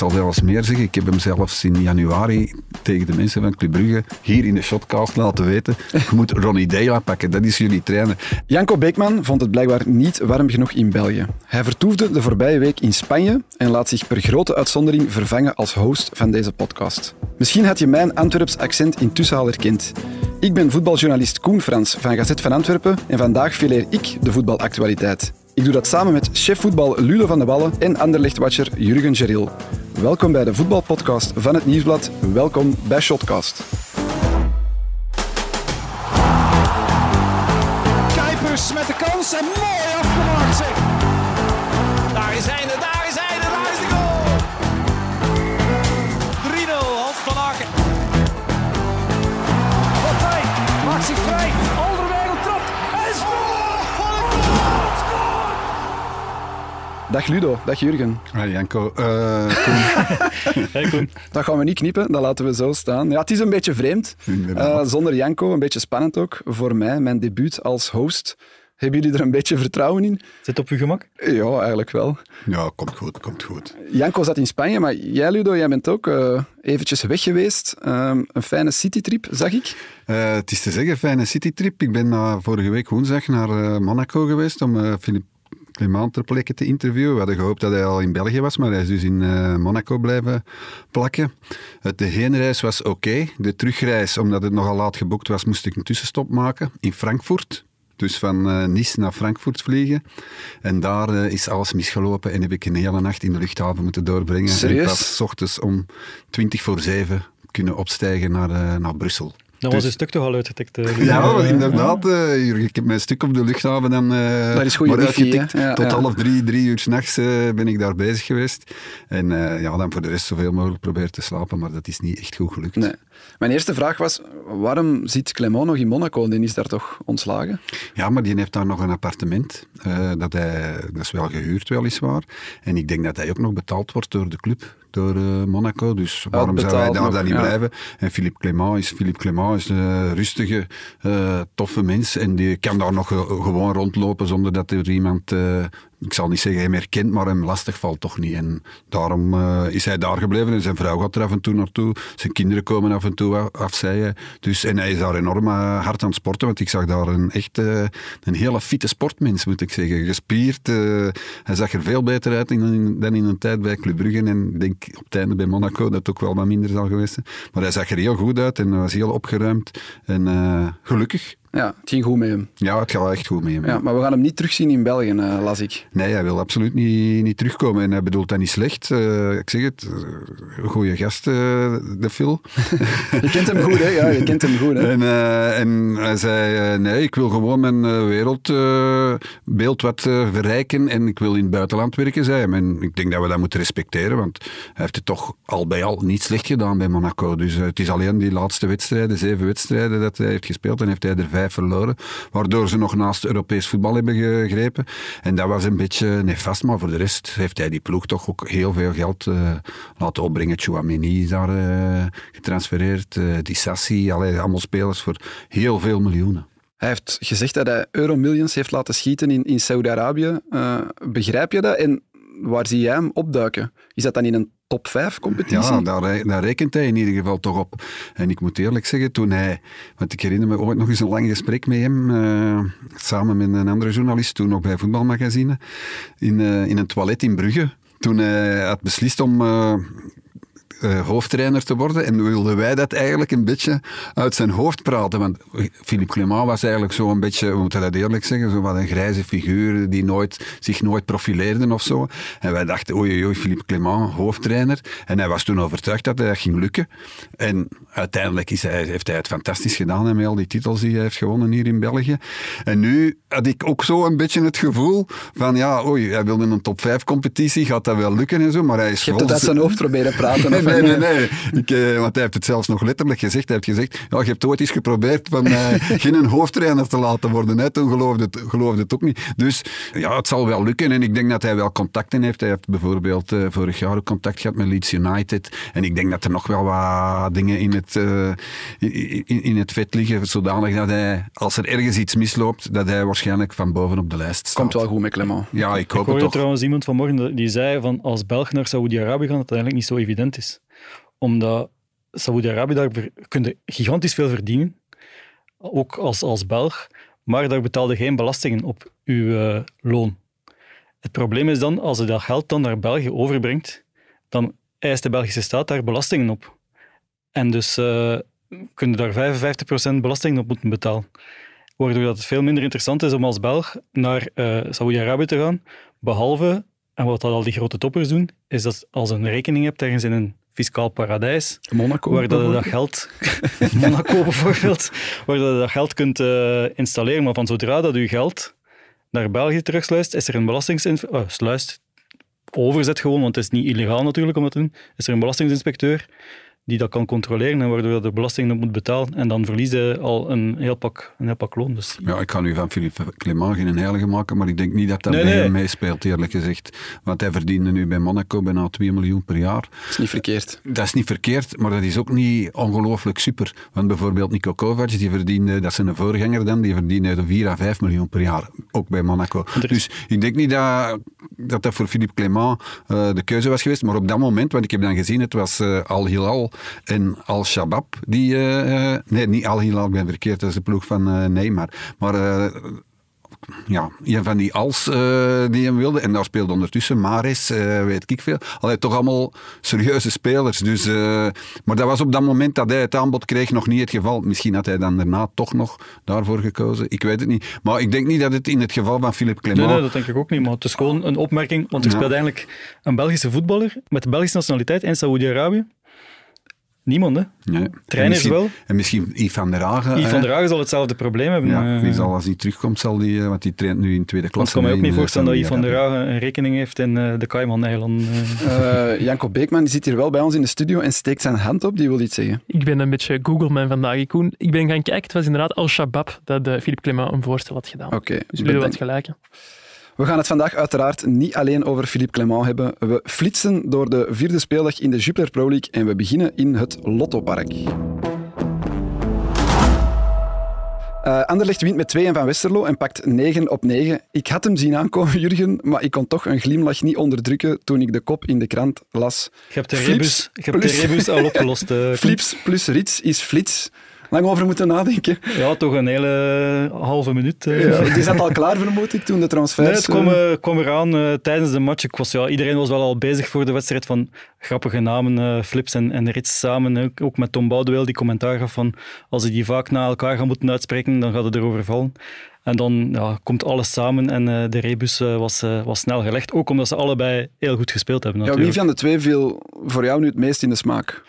zal zelfs meer zeggen. Ik heb hem zelfs in januari tegen de mensen van Club Brugge hier in de shotcast laten weten. Je moet Ronnie Deila pakken, dat is jullie trainer. Janko Beekman vond het blijkbaar niet warm genoeg in België. Hij vertoefde de voorbije week in Spanje en laat zich per grote uitzondering vervangen als host van deze podcast. Misschien had je mijn Antwerps accent intussen al herkend. Ik ben voetbaljournalist Koen Frans van Gazet van Antwerpen en vandaag fileer ik de voetbalactualiteit. Ik doe dat samen met chef voetbal Lule van de Wallen en Anderlechtwatcher Jurgen Geril. Welkom bij de voetbalpodcast van het Nieuwsblad. Welkom bij Shotcast. Dag Ludo, dag Jurgen. Ah, Janko, eh, Koen. Dat gaan we niet knippen, dat laten we zo staan. Ja, het is een beetje vreemd. Eh, zonder Janko, een beetje spannend ook voor mij, mijn debuut als host. Hebben jullie er een beetje vertrouwen in? Zit op uw gemak? Ja, eigenlijk wel. ja, komt goed, komt goed. Janko zat in Spanje, maar jij Ludo, jij bent ook eh, eventjes weg geweest. Ehm, een fijne citytrip, zag ik. Eh, het is te zeggen, fijne citytrip. Ik ben vorige week woensdag naar eh, Monaco geweest om eh Philippe Clement ter plekke te interviewen. We hadden gehoopt dat hij al in België was, maar hij is dus in eh, Monaco blijven plakken. Het- de heenreis was oké. De terugreis, omdat het nogal laat geboekt was, moest ik een tussenstop maken in Frankfurt. Dus van eh, Nice naar Frankfurt vliegen. En daar eh, is alles misgelopen en heb ik een hele nacht in de luchthaven moeten doorbrengen. Serieus? En pas ochtends om 20 voor 7 kunnen opstijgen naar, naar Brussel. Dan Dus- was uw stuk toch al uitgetikt? eh, Ja, inderdaad. eh, Jurgen. ik heb mijn stuk op de luchthaven dan eh Dat is wifi, uitgetikt. Ja, Tot ja. half drie, drie uur s'nachts uh, ben ik daar bezig geweest. En eh, ja, dan voor de rest zoveel mogelijk proberen te slapen, maar dat is niet echt goed gelukt. Nee. Mijn eerste vraag was, waarom zit Clement nog in Monaco? Die is daar toch ontslagen? Ja, maar die heeft daar nog een appartement. eh, dat, hij, dat is wel gehuurd, weliswaar. En ik denk dat hij ook nog betaald wordt door de club, door eh, Monaco. Dus waarom zou hij daar nog, dan niet ja. blijven? En Philippe Clement is, Philippe Clement is een rustige, eh, toffe mens. En die kan daar nog ge- gewoon rondlopen zonder dat er iemand... ik zal niet zeggen hem herkent, maar hem lastig valt toch niet. En daarom eh, is hij daar gebleven. En zijn vrouw gaat er af en toe naartoe. Zijn kinderen komen af en toe af, afzeien. Dus, en hij is daar enorm eh, hard aan het sporten. Want ik zag daar een echt eh, een hele fitte sportmens, moet ik zeggen. Gespierd. hij zag er veel beter uit dan in een tijd bij Club Brugge. En ik denk op het einde bij Monaco dat het ook wel wat minder zal geweest zijn. Maar hij zag er heel goed uit en was heel opgeruimd. En gelukkig. Ja, het ging goed met hem. Ja, het gaat echt goed met hem. Ja, maar we gaan hem niet terugzien in België, eh, las ik. Nee, hij wil absoluut niet, niet terugkomen. En hij bedoelt dat niet slecht. Eh, ik zeg het, uh, goede gast, eh, de Phil. Je kent hem goed, hè? Ja, je kent hem goed, hè? En, eh, en hij zei, eh, nee, ik wil gewoon mijn eh, wereldbeeld wat eh, verrijken en ik wil in het buitenland werken, zei hij. En ik denk dat we dat moeten respecteren, want hij heeft het toch al bij al niet slecht gedaan bij Monaco. Dus eh, het is alleen die laatste wedstrijden, zeven wedstrijden dat hij heeft gespeeld en heeft hij er vijf verloren, waardoor ze nog naast Europees voetbal hebben gegrepen. En dat was een beetje nefast, maar voor de rest heeft hij die ploeg toch ook heel veel geld eh, laten opbrengen. Chouameni is daar eh, getransfereerd, Dissassi, allee, allemaal spelers voor heel veel miljoenen. Hij heeft gezegd dat hij euromillions heeft laten schieten in, in Saudi-Arabië. Begrijp je dat? En waar zie jij hem opduiken? Is dat dan in een top 5 competitie? Ja, daar, daar rekent hij in ieder geval toch op. En ik moet eerlijk zeggen, toen hij... Want ik herinner me ooit nog eens een lang gesprek met hem, eh, samen met een andere journalist, toen nog bij Voetbalmagazine, in, eh, in een toilet in Brugge. Toen hij had beslist om... eh, eh, hoofdtrainer te worden. En wilden wij dat eigenlijk een beetje uit zijn hoofd praten. Want Philippe Clement was eigenlijk zo een beetje, we moeten dat eerlijk zeggen, zo wat een grijze figuur die nooit, zich nooit profileerde of zo. En wij dachten, oei, oei, Philippe Clement, hoofdtrainer. En hij was toen overtuigd dat dat ging lukken. En uiteindelijk is hij, heeft hij het fantastisch gedaan met al die titels die hij heeft gewonnen hier in België. En nu had ik ook zo een beetje het gevoel van, ja, oei, hij wilde een top 5 competitie, gaat dat wel lukken en zo, maar hij is Je hebt het uit zijn hoofd proberen praten. Nee, nee, nee. Ik, eh, want hij heeft het zelfs nog letterlijk gezegd. Hij heeft gezegd, ja, je hebt ooit eens geprobeerd van mij geen hoofdtrainer te laten worden. Hè. Toen geloofde het, geloofde het ook niet. Dus ja, het zal wel lukken. En ik denk dat hij wel contacten heeft. Hij heeft bijvoorbeeld eh, vorig jaar ook contact gehad met Leeds United. En ik denk dat er nog wel wat dingen in het, eh, in, in- in het vet liggen, zodanig dat hij, als er ergens iets misloopt, dat hij waarschijnlijk van boven op de lijst staat. Komt wel goed met Clement. Ja, ik Ik hoop het hoorde toch. trouwens iemand vanmorgen die zei van als Belg naar Saoedi-Arabië gaan, dat het eigenlijk niet zo evident is. Omdat Saoedi-Arabië, daar kun gigantisch veel verdienen, ook als, als Belg, maar daar betaalde geen belastingen op uw eh, loon. Het probleem is dan, als je dat geld dan naar België overbrengt, dan eist de Belgische staat daar belastingen op. En dus eh kun je daar 55% belasting op moeten betalen. Waardoor dat het veel minder interessant is om als Belg naar eh Saoedi-Arabië te gaan. Behalve, en wat dat al die grote toppers doen, is dat als je een rekening hebt ergens in een fiscaal paradijs, Monaco. waar dat je dat geld, Monaco bijvoorbeeld, waar dat je dat geld kunt eh, installeren. Maar van zodra dat je geld naar België terugsluist, is er een belastingsinspecteur, sluist, overzet gewoon, want het is niet illegaal natuurlijk om dat te doen, is er een belastingsinspecteur die dat kan controleren en waardoor je de belasting op moet betalen. En dan verlies je al een heel pak, een heel pak loon. Dus Ja, ik kan nu van Philippe Clement geen heilige maken, maar ik denk niet dat dat Nee, bij nee. hem meespeelt, eerlijk gezegd. Want hij verdiende nu bij Monaco bijna 2 miljoen per jaar. is niet verkeerd. Dat is niet verkeerd, maar dat is ook niet ongelooflijk super. Want bijvoorbeeld Nico Kovac, die verdiende, dat is een voorganger dan, die verdiende 4 à 5 miljoen per jaar, ook bij Monaco. is- Dus ik denk niet dat dat, dat voor Philippe Clement eh, de keuze was geweest, maar op dat moment, want ik heb dan gezien, het was eh, Al Hilal en Al Shabab, die, eh, eh, nee, niet Al Hilal, ik ben verkeerd, dat is de ploeg van eh, Neymar. Maar ja, een van die als die hem wilde. En daar speelde ondertussen Maris, weet ik veel. Allee, toch allemaal serieuze spelers. Dus, maar dat was op dat moment dat hij het aanbod kreeg nog niet het geval. Misschien had hij dan daarna toch nog daarvoor gekozen. Ik weet het niet. Maar ik denk niet dat het in het geval van Philippe Clement... Nee, nee, dat denk ik ook niet. Maar het is gewoon een opmerking. Want er Ja. speelt eigenlijk een Belgische voetballer met de Belgische nationaliteit in Saoedi-Arabië. Niemand, hè? Nee. Trainers en misschien, wel. En misschien Yves van der Hagen. Yves van der Hagen zal hetzelfde probleem hebben. Ja, Eh, die zal als hij terugkomt, zal die, eh, want die traint nu in tweede Want klasse. ik kan mij ook niet in, voorstellen dat eh, Yves van der. Hagen een rekening heeft in eh, de Cayman-eilanden. eh. Eh, Janko Beekman die zit hier wel bij ons in de studio en steekt zijn hand op. Die wil iets zeggen. Ik ben een beetje Google-man vandaag, Koen. Ik ben gaan kijken, het was inderdaad Al-Shabaab dat eh, Philippe Clement een voorstel had gedaan. Oké, dus jullie hebben wat bedankt. We gaan het vandaag uiteraard niet alleen over Philippe Clement hebben. We flitsen door de vierde speeldag in de Jupiler Pro League en we beginnen in het Lottopark. Eh Anderlecht wint met 2 van Westerlo en pakt 9 op 9. Ik had hem zien aankomen, Jurgen, maar ik kon toch een glimlach niet onderdrukken toen ik de kop in de krant las. Je hebt de rebus, je hebt de rebus al opgelost. eh. Flips plus Rits is flits. Lang over moeten nadenken. Ja, toch een hele halve minuut. eh. Ja, die zat al klaar, vermoed ik, toen de transfers... Nee, het kwam, eh, eh, kwam eraan tijdens de match. Ik was, ja, iedereen was wel al bezig voor de wedstrijd van grappige namen, Flips en, en Rits samen. Ook, ook met Tom Boudewijn die commentaar gaf van als je die vaak na elkaar gaat moeten uitspreken, dan gaat het erover vallen. En dan ja, komt alles samen en de rebus was, was snel gelegd. Ook omdat ze allebei heel goed gespeeld hebben ja, natuurlijk. wie van de twee viel voor jou nu het meest in de smaak?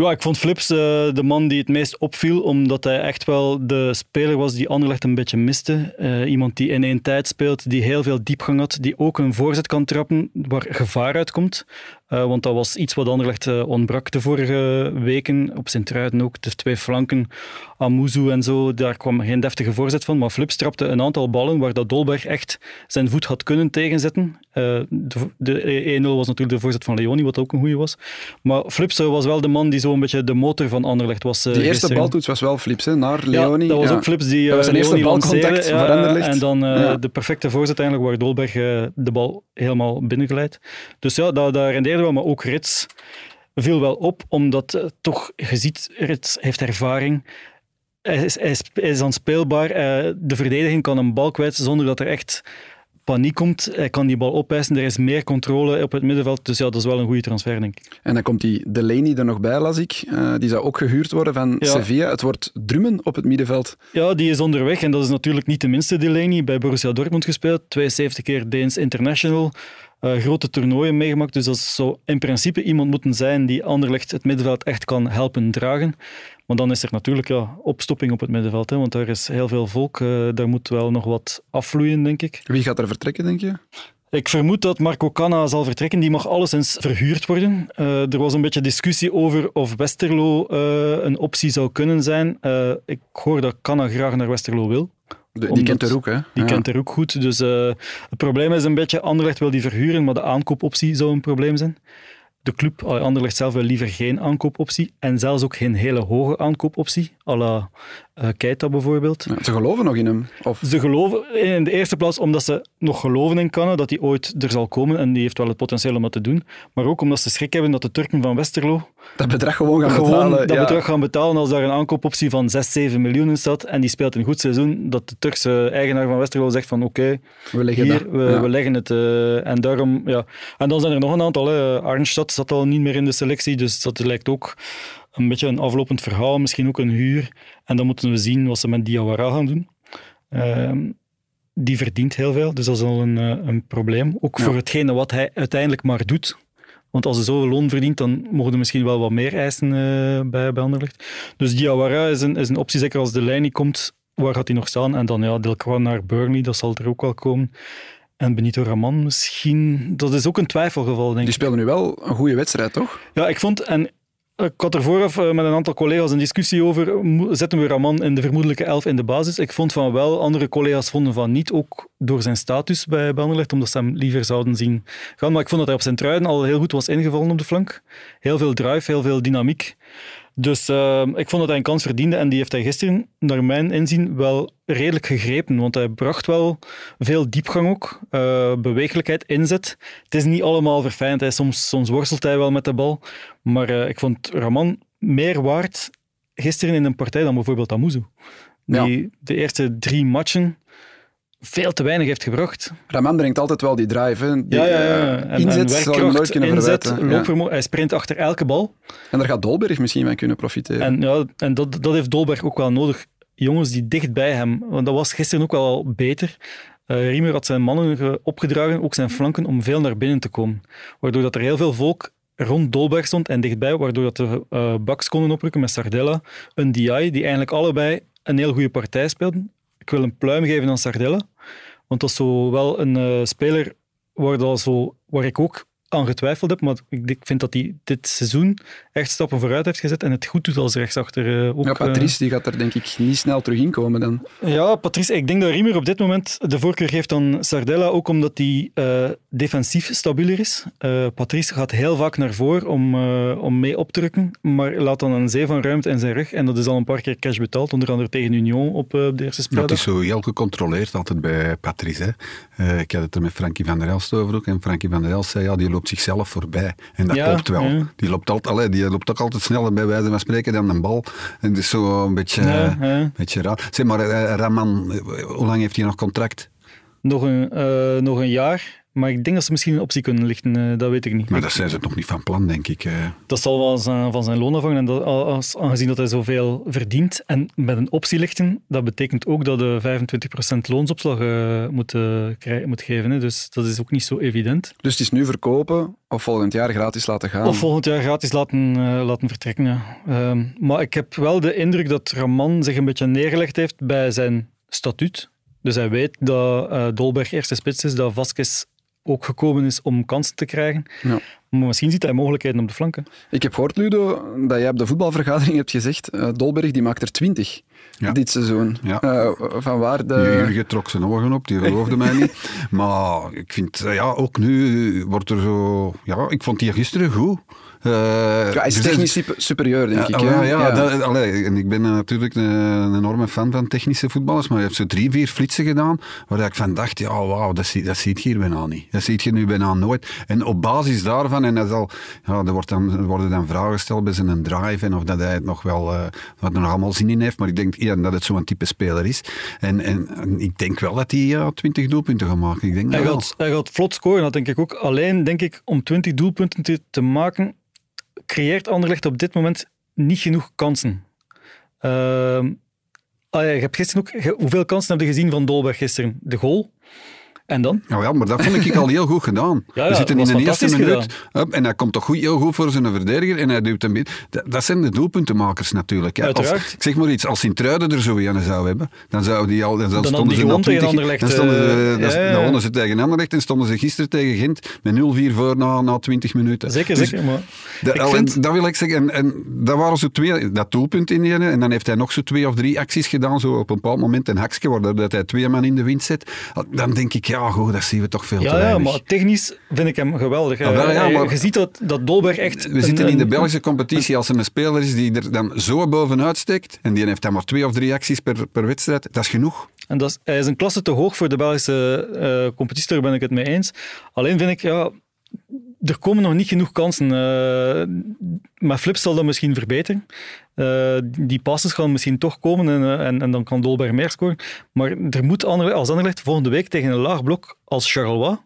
Ja, ik vond Flips eh, de man die het meest opviel, omdat hij echt wel de speler was die Anderlecht een beetje miste. Eh, iemand die in één tijd speelt, die heel veel diepgang had, die ook een voorzet kan trappen waar gevaar uitkomt. Eh, want dat was iets wat Anderlecht eh, ontbrak de vorige weken. Op Sint-Truiden ook, de twee flanken, Amuzu en zo, daar kwam geen deftige voorzet van. Maar Flips trapte een aantal ballen waar dat Dolberg echt zijn voet had kunnen tegenzetten. Eh, de de 1-0 was natuurlijk de voorzet van Leoni, wat ook een goede was. Maar Flips was wel de man die zo een beetje de motor van Anderlecht was. Die eerste gisteren. baltoets was wel Flips, hè, naar Leoni. Ja, dat was Ja. ook Flips die Dat was zijn eerste Leoni balcontact voor Anderlecht. En dan de perfecte voorzet eigenlijk waar Dolberg de bal helemaal binnengeleid. Dus ja, dat, dat rendeerde maar ook Rits viel wel op, omdat eh, toch, je ziet, Rits heeft ervaring. Hij is, hij is, hij is aanspeelbaar. Eh, de verdediging kan een bal kwijt zonder dat er echt paniek komt. Hij kan die bal opeisen. Er is meer controle op het middenveld. Dus ja, dat is wel een goede transfer, denk ik. En dan komt die Delaney er nog bij, las ik. Eh, die zou ook gehuurd worden van Ja. Sevilla. Het wordt drummen op het middenveld. Ja, die is onderweg en dat is natuurlijk niet de minste Delaney. Bij Borussia Dortmund gespeeld, 72 keer Deens International, eh, grote toernooien meegemaakt. Dus dat zou in principe iemand moeten zijn die Anderlecht het middenveld echt kan helpen dragen. Maar dan is er natuurlijk ja, opstopping op het middenveld, hè, want daar is heel veel volk. eh, daar moet wel nog wat afvloeien, denk ik. Wie gaat er vertrekken, denk je? Ik vermoed dat Marco Canna zal vertrekken. Die mag alleszins verhuurd worden. Uh, er was een beetje discussie over of Westerlo uh, een optie zou kunnen zijn. Uh, ik hoor dat Canna graag naar Westerlo wil. De, die kent er ook, hè? Die ja. kent er ook goed. Dus het probleem is een beetje, Anderlecht wil die verhuren, maar de aankoopoptie zou een probleem zijn de club, Anderlecht zelf, wil liever geen aankoopoptie. En zelfs ook geen hele hoge aankoopoptie, à la uh, Keita bijvoorbeeld. Ja, ze geloven nog in hem? Of? Ze geloven in de eerste plaats omdat ze nog geloven in Cannes, dat hij ooit er zal komen. En die heeft wel het potentieel om dat te doen. Maar ook omdat ze schrik hebben dat de Turken van Westerlo... Dat bedrag gewoon gaan gewoon betalen. dat bedrag gaan betalen als daar een aankoopoptie van 6, 7 miljoen in staat. En die speelt een goed seizoen. Dat de Turkse eigenaar van Westerlo zegt van oké, okay, we, leggen hier, we, ja. we, leggen het. Uh, en daarom... Ja. En dan zijn er nog een aantal. Hè. Arnstad zat al niet meer in de selectie, dus dat lijkt ook een beetje een aflopend verhaal, misschien ook een huur. En dan moeten we zien wat ze met Diawara gaan doen. Uh, die verdient heel veel, dus dat is al een, een probleem. Ook ja. voor hetgene wat hij uiteindelijk maar doet. Want als hij zoveel loon verdient, dan mogen er misschien wel wat meer eisen uh, bij, bij Anderlecht. Dus Diawara is een, is een optie, zeker als de lijn niet komt, waar gaat hij nog staan? En dan ja, Delcroix naar Burnley, dat zal er ook wel komen. En Benito Raman misschien, dat is ook een twijfelgeval, denk ik. Die speelde nu wel een goede wedstrijd, toch? Ja, ik vond, en ik had er vooraf met een aantal collega's een discussie over, zetten we Raman in de vermoedelijke elf in de basis? Ik vond van wel, andere collega's vonden van niet, ook door zijn status bij Anderlecht, omdat ze hem liever zouden zien gaan. Maar ik vond dat hij op zijn truiden al heel goed was ingevallen op de flank. Heel veel drive, heel veel dynamiek. Dus uh, ik vond dat hij een kans verdiende en die heeft hij gisteren, naar mijn inzien, wel redelijk gegrepen. Want hij bracht wel veel diepgang ook, uh, bewegelijkheid, inzet. Het is niet allemaal verfijnd, hij, soms, soms worstelt hij wel met de bal. Maar uh, ik vond Raman meer waard gisteren in een partij dan bijvoorbeeld Amuzu. Die Ja. de eerste drie matchen veel te weinig heeft gebracht. Raman brengt altijd wel die drive. Hè. Die, Ja, ja, ja. eh, En, inzet en zal hem nooit kunnen inzet, verwijten. Ja. loopvermogen. Hij sprint achter elke bal. En daar gaat Dolberg misschien van kunnen profiteren. En, ja, en dat, dat heeft Dolberg ook wel nodig. Jongens die dicht bij hem, want dat was gisteren ook wel beter. Eh Riemer had zijn mannen ge- opgedragen, ook zijn flanken, om veel naar binnen te komen. Waardoor dat er heel veel volk rond Dolberg stond en dichtbij, waardoor dat de eh backs konden oprukken met Sardella, een DI, die eigenlijk allebei een heel goede partij speelden. Ik wil een pluim geven aan Sardella, want dat is zo wel een eh, speler waar, dat zo, waar ik ook aan getwijfeld heb, maar ik, ik vind dat hij dit seizoen echt stappen vooruit heeft gezet en het goed doet als rechtsachter. eh, ook, ja, eh, Patrice die gaat er denk ik niet snel terug in komen dan. ja, Patrice, ik denk dat Riemer op dit moment de voorkeur geeft aan Sardella, ook omdat hij eh, defensief stabieler is. Eh, Patrice gaat heel vaak naar voren om, eh, om mee op te drukken, maar laat dan een zee van ruimte in zijn rug. En dat is al een paar keer cash betaald, onder andere tegen Union op de eerste Dat speeldag. is zo heel gecontroleerd altijd bij Patrice. Hè. Eh, ik had het er met Frankie van der Elst over ook. En Frankie van der Elst zei, ja, die loopt zichzelf voorbij. En dat Ja, klopt wel. ja. Die, loopt altijd, allee, die loopt ook altijd sneller bij wijze van spreken dan een bal. En het is zo een beetje, Ja, beetje raar. Zeg maar, eh, Raman, hoe lang heeft hij nog contract? Nog, een, eh, nog een jaar, maar ik denk dat ze misschien een optie kunnen lichten, eh, dat weet ik niet. Maar dat zijn ze nog niet van plan, denk ik. eh. Dat zal wel zijn, van zijn loon afhangen. En dat, als, aangezien dat hij zoveel verdient en met een optie lichten, dat betekent ook dat de 25% loonsopslag eh, moet, eh, krij- moet geven. Hè. Dus dat is ook niet zo evident. Dus het is nu verkopen of volgend jaar gratis laten gaan. Of volgend jaar gratis laten, laten vertrekken. Ja. Ehm, maar ik heb wel de indruk dat Raman zich een beetje neergelegd heeft bij zijn statuut. Dus hij weet dat eh, Dolberg eerste spits is, dat Vasquez ook gekomen is om kansen te krijgen. Ja. Maar misschien ziet hij mogelijkheden op de flanken. Ik heb gehoord, Ludo, dat jij op de voetbalvergadering hebt gezegd, eh, Dolberg die maakt er 20 Ja. dit seizoen. Ja. Eh, van waar de... Jurgen trok zijn ogen op, die geloofde mij niet. Maar ik vind, eh, ja, ook nu wordt er zo... Ja, ik vond die gisteren goed. Eh, Ja, hij is dus technisch super- superieur, denk ja, ik. Ja, hè? ja, dat- allee, en ik ben eh, natuurlijk een, een enorme fan van technische voetballers, maar hij heeft zo drie, vier flitsen gedaan, waar ik van dacht, ja, wauw, dat, zie, dat ziet je hier bijna niet. Dat ziet je nu bijna nooit. En op basis daarvan, en dat is al, ja, er, wordt dan, er worden dan vragen gesteld bij zijn drive, en of dat hij het nog wel, eh, wat er nog allemaal zin in heeft, maar ik denk ja, dat het zo'n type speler is. En, en, en ik denk wel dat hij ja, 20 doelpunten gaat maken. Ik denk Hij dat gaat, hij gaat vlot scoren, dat denk ik ook. Alleen, denk ik, om 20 doelpunten te, te maken, creëert Anderlecht op dit moment niet genoeg kansen. Ehm, ah ja, je hebt gisteren ook, hoeveel kansen heb je gezien van Dolberg gisteren? De goal. En dan? Nou ja, maar dat vond ik al heel goed gedaan. Ja, ja, We zitten in de eerste minuut en hij komt toch goed, heel goed voor zijn verdediger en hij duwt hem binnen. Dat, dat zijn de doelpuntenmakers natuurlijk. Hè. Als, ik zeg maar iets, als Sint-Truiden er zo een zou hebben, dan zou die al, dan, stonden ze tegen 20 Anderlecht, dan, stonden ze, eh, dan, dan wonnen ze tegen Anderlecht en stonden ze gisteren tegen Gent met 0-4 voor na, na 20 minuten. Zeker, Dus zeker. Maar ik al- vind- en dat wil ik zeggen. En, en dat waren zo twee, dat doelpunt in die ene, en dan heeft hij nog zo twee of drie acties gedaan, zo op een bepaald moment een hakje, waardoor dat hij twee man in de wind zet. Dan denk ik, ja goed, dat zien we toch veel te Ja, ja, weinig. maar technisch vind ik hem geweldig. Ah, wel, ja, Eh, maar- Je ziet dat, dat Dolberg echt... We een- zitten in de Belgische competitie als er een speler is die er dan zo bovenuit steekt en die heeft dan maar twee of drie acties per, per wedstrijd, dat is genoeg. En dat is, hij is een klasse te hoog voor de Belgische eh, competitie, daar ben ik het mee eens. Alleen vind ik, ja, er komen nog niet genoeg kansen. Eh met Flips zal dat misschien verbeteren. Eh, die passes gaan misschien toch komen en, eh, en, en dan kan Dolberg meer scoren. Maar er moet Anderlecht, als Anderlecht volgende week tegen een laag blok als Charleroi,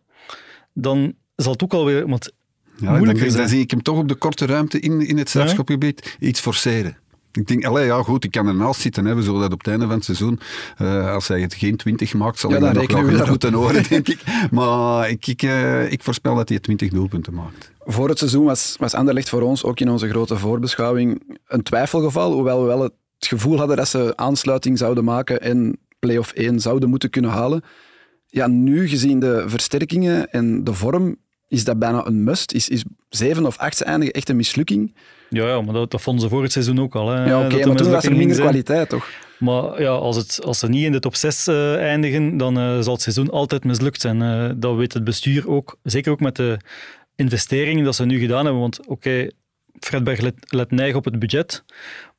dan zal het ook alweer... Want Ja, dan, dan zie ik hem toch op de korte ruimte in, in het strafschopgebied iets forceren. Ik denk, allee, ja goed, ik kan ernaast zitten. Hè. We zullen dat op het einde van het seizoen, eh, als hij het geen 20 maakt, zal Ja, dat nog wel we goed horen, denk ik. Maar ik, ik, eh, ik voorspel dat hij 20 doelpunten maakt. Voor het seizoen was, was Anderlecht voor ons ook in onze grote voorbeschouwing een twijfelgeval, hoewel we wel het gevoel hadden dat ze aansluiting zouden maken en play-off 1 zouden moeten kunnen halen. Ja, nu gezien de versterkingen en de vorm is dat bijna een must. Is, is zeven of acht eindigen echt een mislukking? ja, ja maar dat, dat vonden ze voor het seizoen ook al. Hè, Ja, oké, de maar toen was er minder zijn. kwaliteit, toch? Maar ja, als, het, als ze niet in de top 6 eh, eindigen, dan eh, zal het seizoen altijd mislukt zijn. Eh, dat weet het bestuur ook. Zeker ook met de investeringen dat ze nu gedaan hebben. Want oké, Fredberg let, let neig op het budget.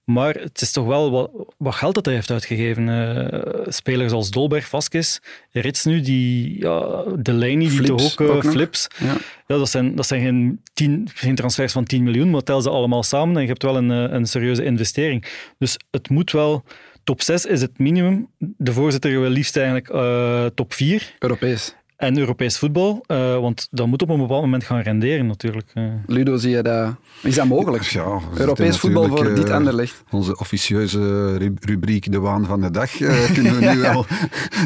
Maar het is toch wel wat, wat geld dat hij heeft uitgegeven. Eh, spelers als Dolberg, Vasquez, Rits nu, die, ja, Delaney, die toch ook, eh. Flips. Ja. Ja, dat zijn, dat zijn geen, tien, geen transfers van 10 miljoen, maar tel ze allemaal samen en je hebt wel een, eh, een serieuze investering. Dus het moet wel... Top 6 is het minimum. De voorzitter wil liefst eigenlijk top 4 Europees. En Europees voetbal, eh, want dat moet op een bepaald moment gaan renderen natuurlijk. eh. Ludo, zie je dat? Is dat mogelijk? Ja, Europees voetbal voor natuurlijk, dit eh, Anderlecht. Onze officieuze ru- rubriek De Waan van de Dag eh, kunnen we nu wel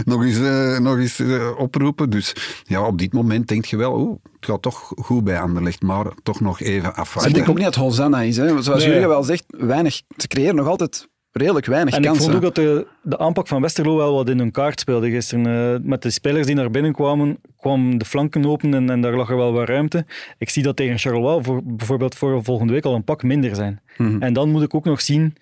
nog eens, eh, nog eens oproepen. Dus ja, op dit moment denk je wel, oeh, het gaat toch goed bij Anderlecht, maar toch nog even Maar ik afwachten. denk ook niet dat Hosanna is. Hè. Zoals Nee. jullie wel zegt, weinig, ze creëren nog altijd redelijk weinig En ik kansen. vond ook dat de, de aanpak van Westerlo wel wat in hun kaart speelde gisteren. Eh, met de spelers die naar binnen kwamen, kwamen de flanken open en, en daar lag er wel wat ruimte. Ik zie dat tegen Charleroi voor, bijvoorbeeld voor volgende week al een pak minder zijn. Mhm. En dan moet ik ook nog zien,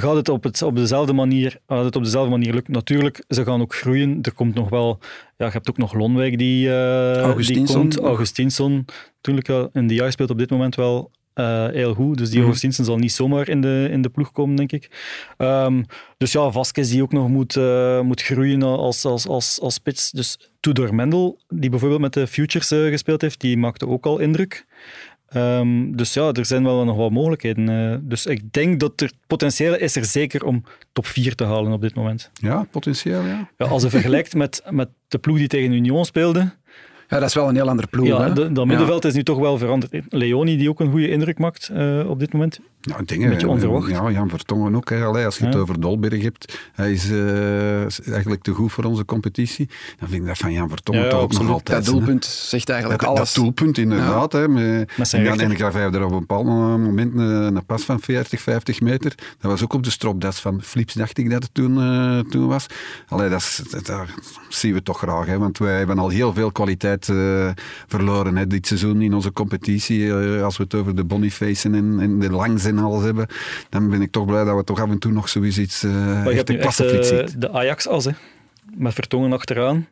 gaat het op, het, op, dezelfde manier, gaat het op dezelfde manier lukken? Natuurlijk, ze gaan ook groeien. Er komt nog wel... Ja, je hebt ook nog Lonwijk die, eh die komt. Augustinsson, natuurlijk wel. En die speelt op dit moment wel eh, heel goed. Dus die. Augustinsson zal niet zomaar in de, in de ploeg komen, denk ik. Ehm, dus ja, Vasquez die ook nog moet, eh, moet groeien als, als, als, als spits. Dus Tudor Mendel, die bijvoorbeeld met de Futures eh, gespeeld heeft, die maakte ook al indruk. Ehm, dus ja, er zijn wel nog wat mogelijkheden. dus ik denk dat er potentieel is er zeker om top 4 te halen op dit moment. Ja, potentieel, ja. Ja, als je vergelijkt met, met de ploeg die tegen Union speelde, Ja, dat is wel een heel andere ploeg. ja, hè. de- dat middenveld is nu toch wel veranderd. Leoni, die ook een goede indruk maakt eh, op dit moment. Ja, Een beetje eh, onverwacht. Ja, Jan Vertongen ook. Hè. Allee, als je het Ja. over Dolberg hebt, hij is eh, is eigenlijk te goed voor onze competitie. Dan vind ik dat van Jan Vertongen Ja, ja, toch ook nog altijd. dat doelpunt zegt eigenlijk Dat, dat alles. doelpunt, inderdaad. Hè, met, Met zijn en dan, rechter. en ik gaf hij er op een bepaald moment een, een pas van 40, 50 meter. Dat was ook op de stropdas van Flips, dacht ik dat het toen, eh, toen was. Allee, dat, is- dat, dat zien we toch graag. Hè, want wij hebben al heel veel kwaliteit eh, verloren hè, dit seizoen in onze competitie. Eh, als we het over de Boniface en, en de Langs en alles hebben, dan ben ik toch blij dat we toch af en toe nog zoiets iets uh, echt een eh, ziet. de Ajax-as, hè. met Vertongen achteraan.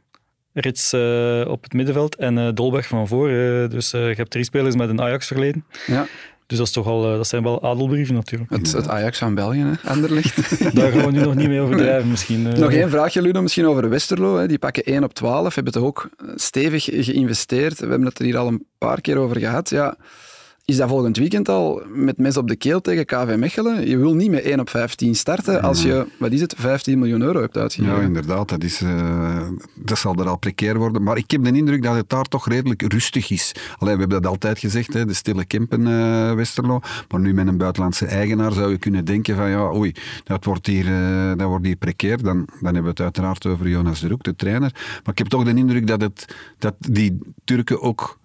Rits eh, op het middenveld en eh, Dolberg van voor. dus eh, je hebt drie spelers met een Ajax-verleden. Ja, Dus dat, is toch al, dat zijn wel adelbrieven natuurlijk. het, het Ajax van België, hè. Anderlecht. Daar gaan we nu nog niet mee overdrijven misschien. Nog één vraagje, Ludo, misschien over Westerlo. Hè. Die pakken 1 op 12, hebben toch ook stevig geïnvesteerd. We hebben het er hier al een paar keer over gehad. Ja, is dat volgend weekend al met mes op de keel tegen KV Mechelen? Je wil niet met 1 op 15 starten als je, wat is het, 15 miljoen euro hebt uitgegeven. Ja, inderdaad. Dat, is, uh, dat zal er al precair worden. Maar ik heb de indruk dat het daar toch redelijk rustig is. Alleen, we hebben dat altijd gezegd, hè, de stille Kempen uh, Westerlo. Maar nu met een buitenlandse eigenaar zou je kunnen denken van ja, oei, dat wordt hier, uh, dat wordt hier precair. Dan, dan hebben we het uiteraard over Jonas de Roek, de trainer. Maar ik heb toch de indruk dat, het, dat die Turken ook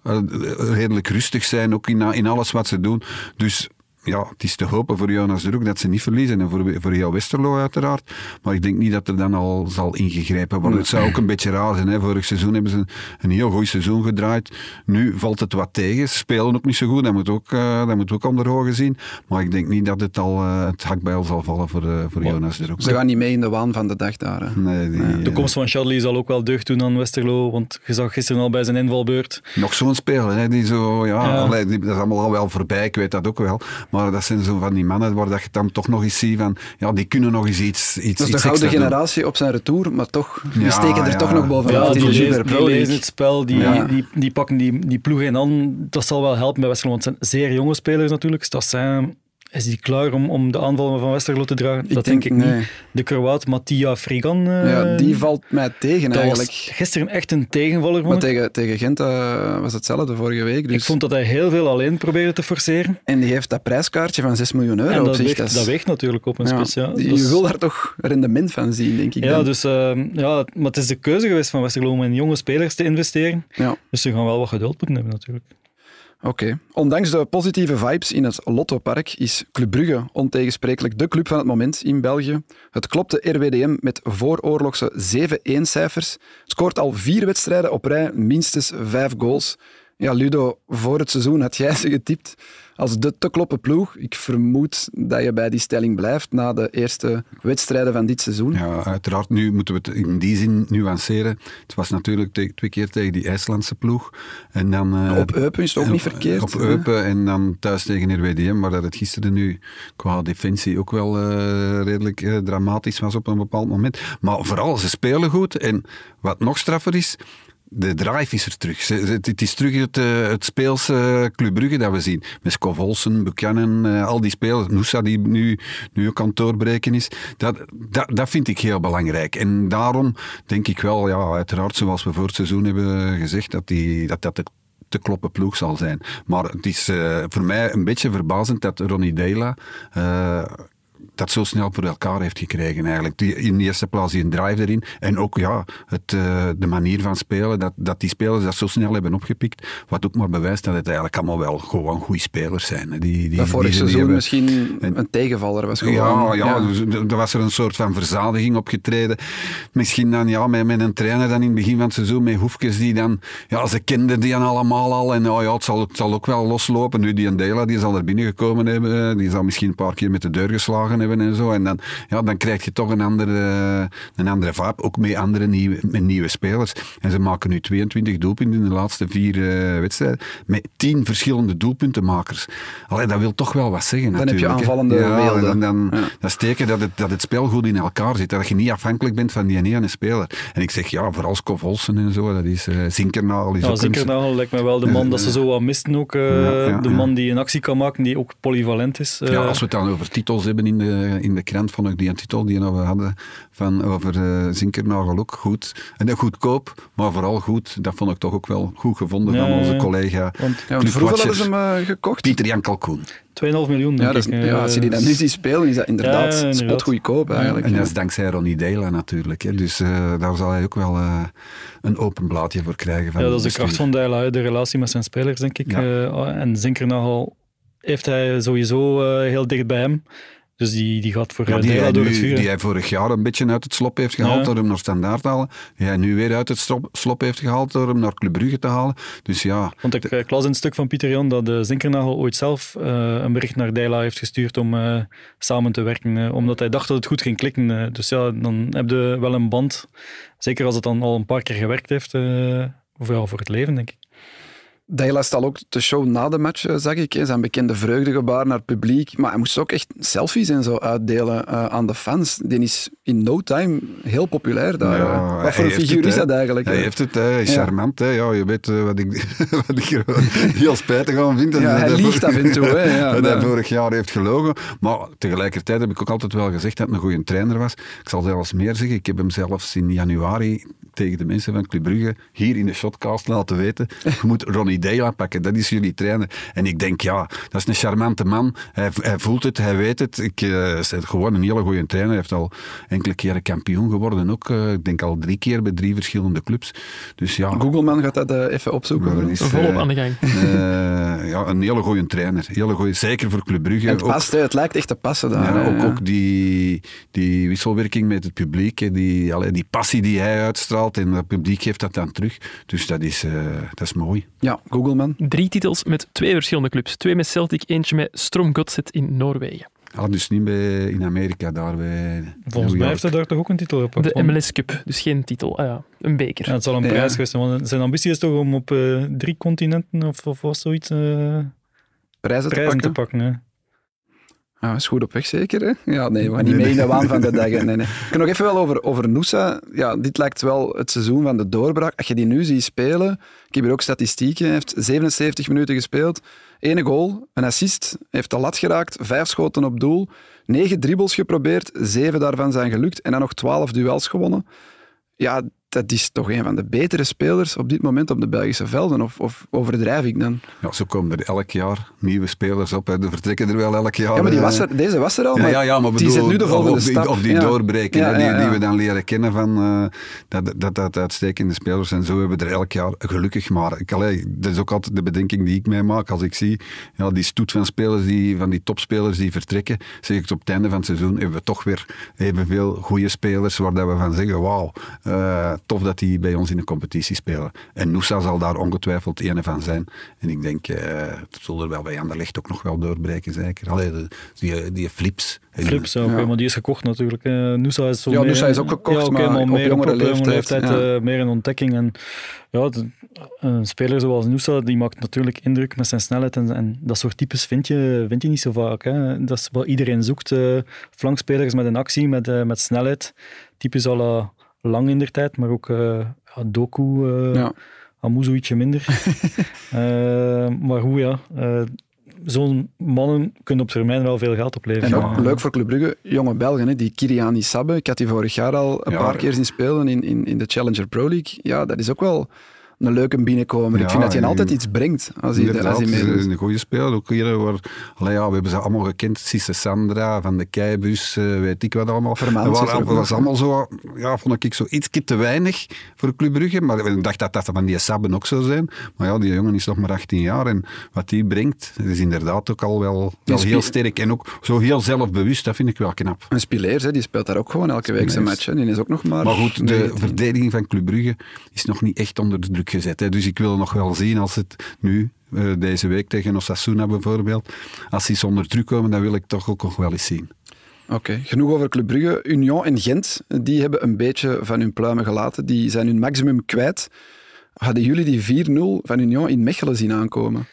redelijk rustig zijn, ook in, in alles wat ze doen. Dus ja, het is te hopen voor Jonas de Roek dat ze niet verliezen en voor, voor heel Westerlo uiteraard. Maar ik denk niet dat er dan al zal ingegrepen worden. Het zou ook een beetje raar zijn. Hè. Vorig seizoen hebben ze een heel goed seizoen gedraaid. Nu valt het wat tegen. Ze spelen ook niet zo goed. Dat moet ook, uh, dat moet ook onder ogen zien. Maar ik denk niet dat het al uh, het hakbijl zal vallen voor, uh, voor Jonas de Roek. Ze gaan niet mee in de waan van de dag daar. Hè. Nee, die, de komst van Charlie zal ook wel deugd doen aan Westerlo. Want je zag gisteren al bij zijn invalbeurt. Nog zo'n speler. Hè, die zo, ja, ja. Allee, die, dat is allemaal al wel voorbij. Ik weet dat ook wel. Maar dat zijn zo van die mannen waar dat je dan toch nog eens ziet van, ja, die kunnen nog eens iets iets Dat is de gouden generatie op zijn retour, maar toch, die Ja, steken er ja. toch nog bovenaan Ja, in die, de lezen, die het spel, die, Ja. die, die pakken die, die ploeg in aan. Dat zal wel helpen bij Westerlo, want het zijn zeer jonge spelers natuurlijk. Stassin, is die klaar om, om de aanvallen van Westerlo te dragen? dat denk, ik nee. niet. De Kroaat Mattia Frigan, eh, Ja, die valt mij tegen dat eigenlijk. was gisteren echt een tegenvaller. Maar tegen, tegen Gent eh, was hetzelfde vorige week. Dus. Ik vond dat hij heel veel alleen probeerde te forceren. En die heeft dat prijskaartje van 6 miljoen euro En op dat zich. weegt, is- dat weegt natuurlijk op een ja, spits. Ja. je Dus- wil daar toch rendement van zien, denk ik. Ja, dan. dus, eh, ja, maar het is de keuze geweest van Westerlo om in jonge spelers te investeren. ja. Dus ze gaan wel wat geduld moeten hebben natuurlijk. Oké. Ondanks de positieve vibes in het Lottopark is Club Brugge ontegensprekelijk de club van het moment in België. Het klopte RWDM met vooroorlogse 7-1-cijfers. Scoort al vier wedstrijden op rij, minstens vijf goals. Ja, Ludo, voor het seizoen had jij ze getipt als de te kloppen ploeg. Ik vermoed dat je bij die stelling blijft na de eerste wedstrijden van dit seizoen. Ja, uiteraard. Nu moeten we het in die zin nuanceren. Het was natuurlijk twee keer tegen die IJslandse ploeg. En dan, eh, Op Eupen is het ook niet verkeerd, Op hè? Eupen en dan thuis tegen RWDM, maar dat het gisteren nu qua defensie ook wel eh, redelijk eh, dramatisch was op een bepaald moment. Maar vooral, ze spelen goed. En wat nog straffer is, de drive is er terug. Het is terug het, eh, het speelse Club Brugge dat we zien. Met Scov Olsen, Buchanan, eh, al die spelers. Noosa die nu, nu het doorbreken is. Dat, dat, dat vind ik heel belangrijk. En daarom denk ik wel, ja, uiteraard zoals we voor het seizoen hebben gezegd, dat die, dat, dat de te kloppen ploeg zal zijn. Maar het is eh, voor mij een beetje verbazend dat Ronnie Deila eh, dat zo snel voor elkaar heeft gekregen eigenlijk. Die, in de eerste plaats die een drive erin en ook ja, het, eh, de manier van spelen, dat, dat die spelers dat zo snel hebben opgepikt, wat ook maar bewijst dat het eigenlijk allemaal wel gewoon goede spelers zijn. hè. Die, die, Dat vorig seizoen hebben- misschien en- een tegenvaller was. Gewoon. ja, ja, dus er was er een soort van verzadiging opgetreden. Misschien dan ja, met, met een trainer dan in het begin van het seizoen, met Hoefkes die dan, ja, ze kenden die dan allemaal al en oh ja, het zal, het zal ook wel loslopen. Nu die een Dela, die zal er binnengekomen hebben, die zal misschien een paar keer met de deur geslagen hebben en zo. En dan, ja, dan krijg je toch een andere, een andere vibe, ook met andere nieuwe, met nieuwe spelers. En ze maken nu 22 doelpunten in de laatste vier eh, wedstrijden, met 10 verschillende doelpuntenmakers. Allee, dat wil toch wel wat zeggen Dan heb je natuurlijk, aanvallende ja, weelden. Dan, dan, Ja. dat is teken dat het, dat het spel goed in elkaar zit. Dat je niet afhankelijk bent van die ene speler. En ik zeg ja, vooral Scov Olsen en zo, dat is uh, Zinkernagel. Is Ja, een- Zinkernagel lijkt mij wel de man dat ze zo wat misten ook. eh, Ja, ja, de ja. man die een actie kan maken, die ook polyvalent is. eh. Ja, als we het dan over titels hebben in de, in de krant, vond ik die titel die we hadden van over eh Zinkernagel ook goed. En dat goedkoop, maar vooral goed. Dat vond ik toch ook wel goed gevonden Ja, van onze collega Want Ja, want vroeger hadden ze hem eh, gekocht. Pieter Jan Kalkoen. 2,5 miljoen, denk Ja, dat is, ja, eh, als je die dan nu ziet spelen, is dat inderdaad Ja, inderdaad. spotgoedkoop eigenlijk. En dat is dankzij Ronnie Dela natuurlijk. Hè. Dus eh, daar zal hij ook wel eh, een open blaadje voor krijgen. Van Ja, dat is de kracht van hè, de relatie met zijn spelers, denk ik. Ja. Eh, en Zinkernagel heeft hij sowieso eh, heel dicht bij hem. Dus die, die gaat voor Ja, die, hij door nu- het vuur. die hij vorig jaar een beetje uit het slop heeft gehaald Ja. door hem naar standaard te halen. Die hij nu weer uit het slop, slop heeft gehaald door hem naar Club Brugge te halen. Dus ja, Want ik, ik las in het stuk van Pieter Jan dat de Zinkernagel ooit zelf eh, een bericht naar Dijla heeft gestuurd om eh, samen te werken. eh, omdat hij dacht dat het goed ging klikken. eh. dus ja, dan heb je wel een band. Zeker als het dan al een paar keer gewerkt heeft. eh, voor, ja, voor het leven, denk ik. Dela al ook de show na de match, eh, zag ik. Zijn bekende vreugdegebaar naar het publiek. Maar hij moest ook echt selfies en zo uitdelen eh, aan de fans. Die is in no time heel populair daar. Ja. Wat voor een figuur het, is dat eigenlijk? Hij heeft het, hij is Ja. charmant. Hè. Ja, je weet eh, wat, ik, wat ik er heel spijtig aan vind. Ja, Dat hij liegt af en toe. Hè? Ja, dat hij vorig jaar heeft gelogen. Maar tegelijkertijd heb ik ook altijd wel gezegd dat hij een goede trainer was. Ik zal zelfs meer zeggen. Ik heb hem zelfs in januari tegen de mensen van Club Brugge hier in de shotcast laten weten. Je moet Ronnie Deila pakken, dat is jullie trainer. En ik denk, ja, dat is een charmante man. Hij, hij voelt het, hij weet het. Ik, eh, is gewoon een hele goede trainer. Hij heeft al enkele keren kampioen geworden ook. eh, ik denk al drie keer bij drie verschillende clubs. Dus ja, Googleman gaat dat eh, even opzoeken. Maar dat is, Volop aan de gang. eh, ja, een hele goede trainer. Hele goeie, zeker voor Club Brugge. En het Ook- past, het lijkt echt te passen daar. ja, ook, ook die, die wisselwerking met het publiek, die, allee, die passie die hij uitstraalt en het publiek geeft dat dan terug. Dus dat is, eh, dat is mooi. Ja, Googleman. Drie titels met twee verschillende clubs. Twee met Celtic, eentje met Strom Godset in Noorwegen. Ah, dus niet bij, in Amerika, daar bij Volgens mij heeft hij daar toch ook een titel gepakt. De MLS Cup, dus geen titel. Ah ja, een beker. Ja, het zal een Ja. prijs geweest zijn, want zijn ambitie is toch om op eh, drie continenten of, of was zoiets eh, Prijzen te pakken. te pakken. Ah, is goed op weg, zeker? Hè? Ja, nee, we gaan niet mee in de waan van de dag. Nee, nee. Ik nog even wel over, over Noosa. Ja, dit lijkt wel het seizoen van de doorbraak. Als je die nu ziet spelen, ik heb hier ook statistieken, hij heeft 77 minuten gespeeld, ene goal, een assist, heeft de lat geraakt, vijf schoten op doel, negen dribbles geprobeerd, zeven daarvan zijn gelukt en dan nog twaalf duels gewonnen. Ja, dat is toch een van de betere spelers op dit moment op de Belgische velden. Of, of overdrijf ik dan? Ja, zo komen er elk jaar nieuwe spelers op. Hè. Er vertrekken er wel elk jaar. Ja, maar die was er, deze was er al, Ja, maar, ja, ja, maar die zet nu de volgende stap. Of die Ja. doorbreken, Ja, die, die we dan leren kennen van eh, dat, dat dat uitstekende spelers. En zo hebben we er elk jaar, gelukkig maar, ik, allee, dat is ook altijd de bedenking die ik mij maak als ik zie ja, die stoet van spelers, die, van die topspelers die vertrekken, zeg ik op het einde van het seizoen hebben we toch weer evenveel goede spelers waar dat we van zeggen, wauw, eh, tof dat die bij ons in de competitie spelen. En Noosa zal daar ongetwijfeld een van zijn. En ik denk, eh het zal er wel bij Anderlecht ook nog wel doorbreken, zeker. Allee, de- die, die flips. Flips, oké, Ja. maar die is gekocht natuurlijk. Noosa is zo Ja, meer- Noosa is ook gekocht, ja, oké, maar meer jongere op, eh, leeftijd, ja. eh, meer een ontdekking. En ja, de- een speler zoals Noosa, die maakt natuurlijk indruk met zijn snelheid. En, en dat soort types vind je, vind je niet zo vaak. Hè. Dat is wat iedereen zoekt. eh, flankspelers met een actie, met, eh, met snelheid. Types al eh, lang in der tijd, maar ook eh, ja, Doku, eh Ja. Amuzo ietsje minder. Eh, maar hoe ja, eh, zo'n mannen kunnen op termijn wel veel geld opleveren. En ook Ja. leuk voor Club Brugge, jonge Belgen, hè, die Kiriani Sabbe. Ik had die vorig jaar al een Ja, paar ja. keer zien spelen in, in, in de Challenger Pro League. Ja, dat is ook wel een leuke binnenkomer. ik vind dat hij en- altijd iets brengt als hij, als hij het is een goede speler. Ook hier, waar, allee, ja, we hebben ze allemaal gekend. Sisse Sandra, Van de Keibus, eh, weet ik wat allemaal. Dat waren- nog, was allemaal zo, ja, vond ik zo iets te weinig voor Club Brugge. Maar ik dacht dat dat van die Sabben ook zou zijn. Maar ja, die jongen is nog maar 18 jaar. En wat die brengt, is inderdaad ook al wel, wel heel sterk. En ook zo heel zelfbewust, dat vind ik wel knap. En Spileers, hè, die speelt daar ook gewoon elke week zijn match. Hè. Die is ook nog maar... Maar goed, de 19. verdediging van Club Brugge is nog niet echt onder de druk gezet. Hè. Dus ik wil nog wel zien als het nu, eh, deze week tegen Osasuna bijvoorbeeld, als die zonder druk komen, dan wil ik toch ook nog wel eens zien. Oké, genoeg over Club Brugge. Union en Gent, die hebben een beetje van hun pluimen gelaten. Die zijn hun maximum kwijt. Hadden jullie die 4-0 van Union in Mechelen zien aankomen?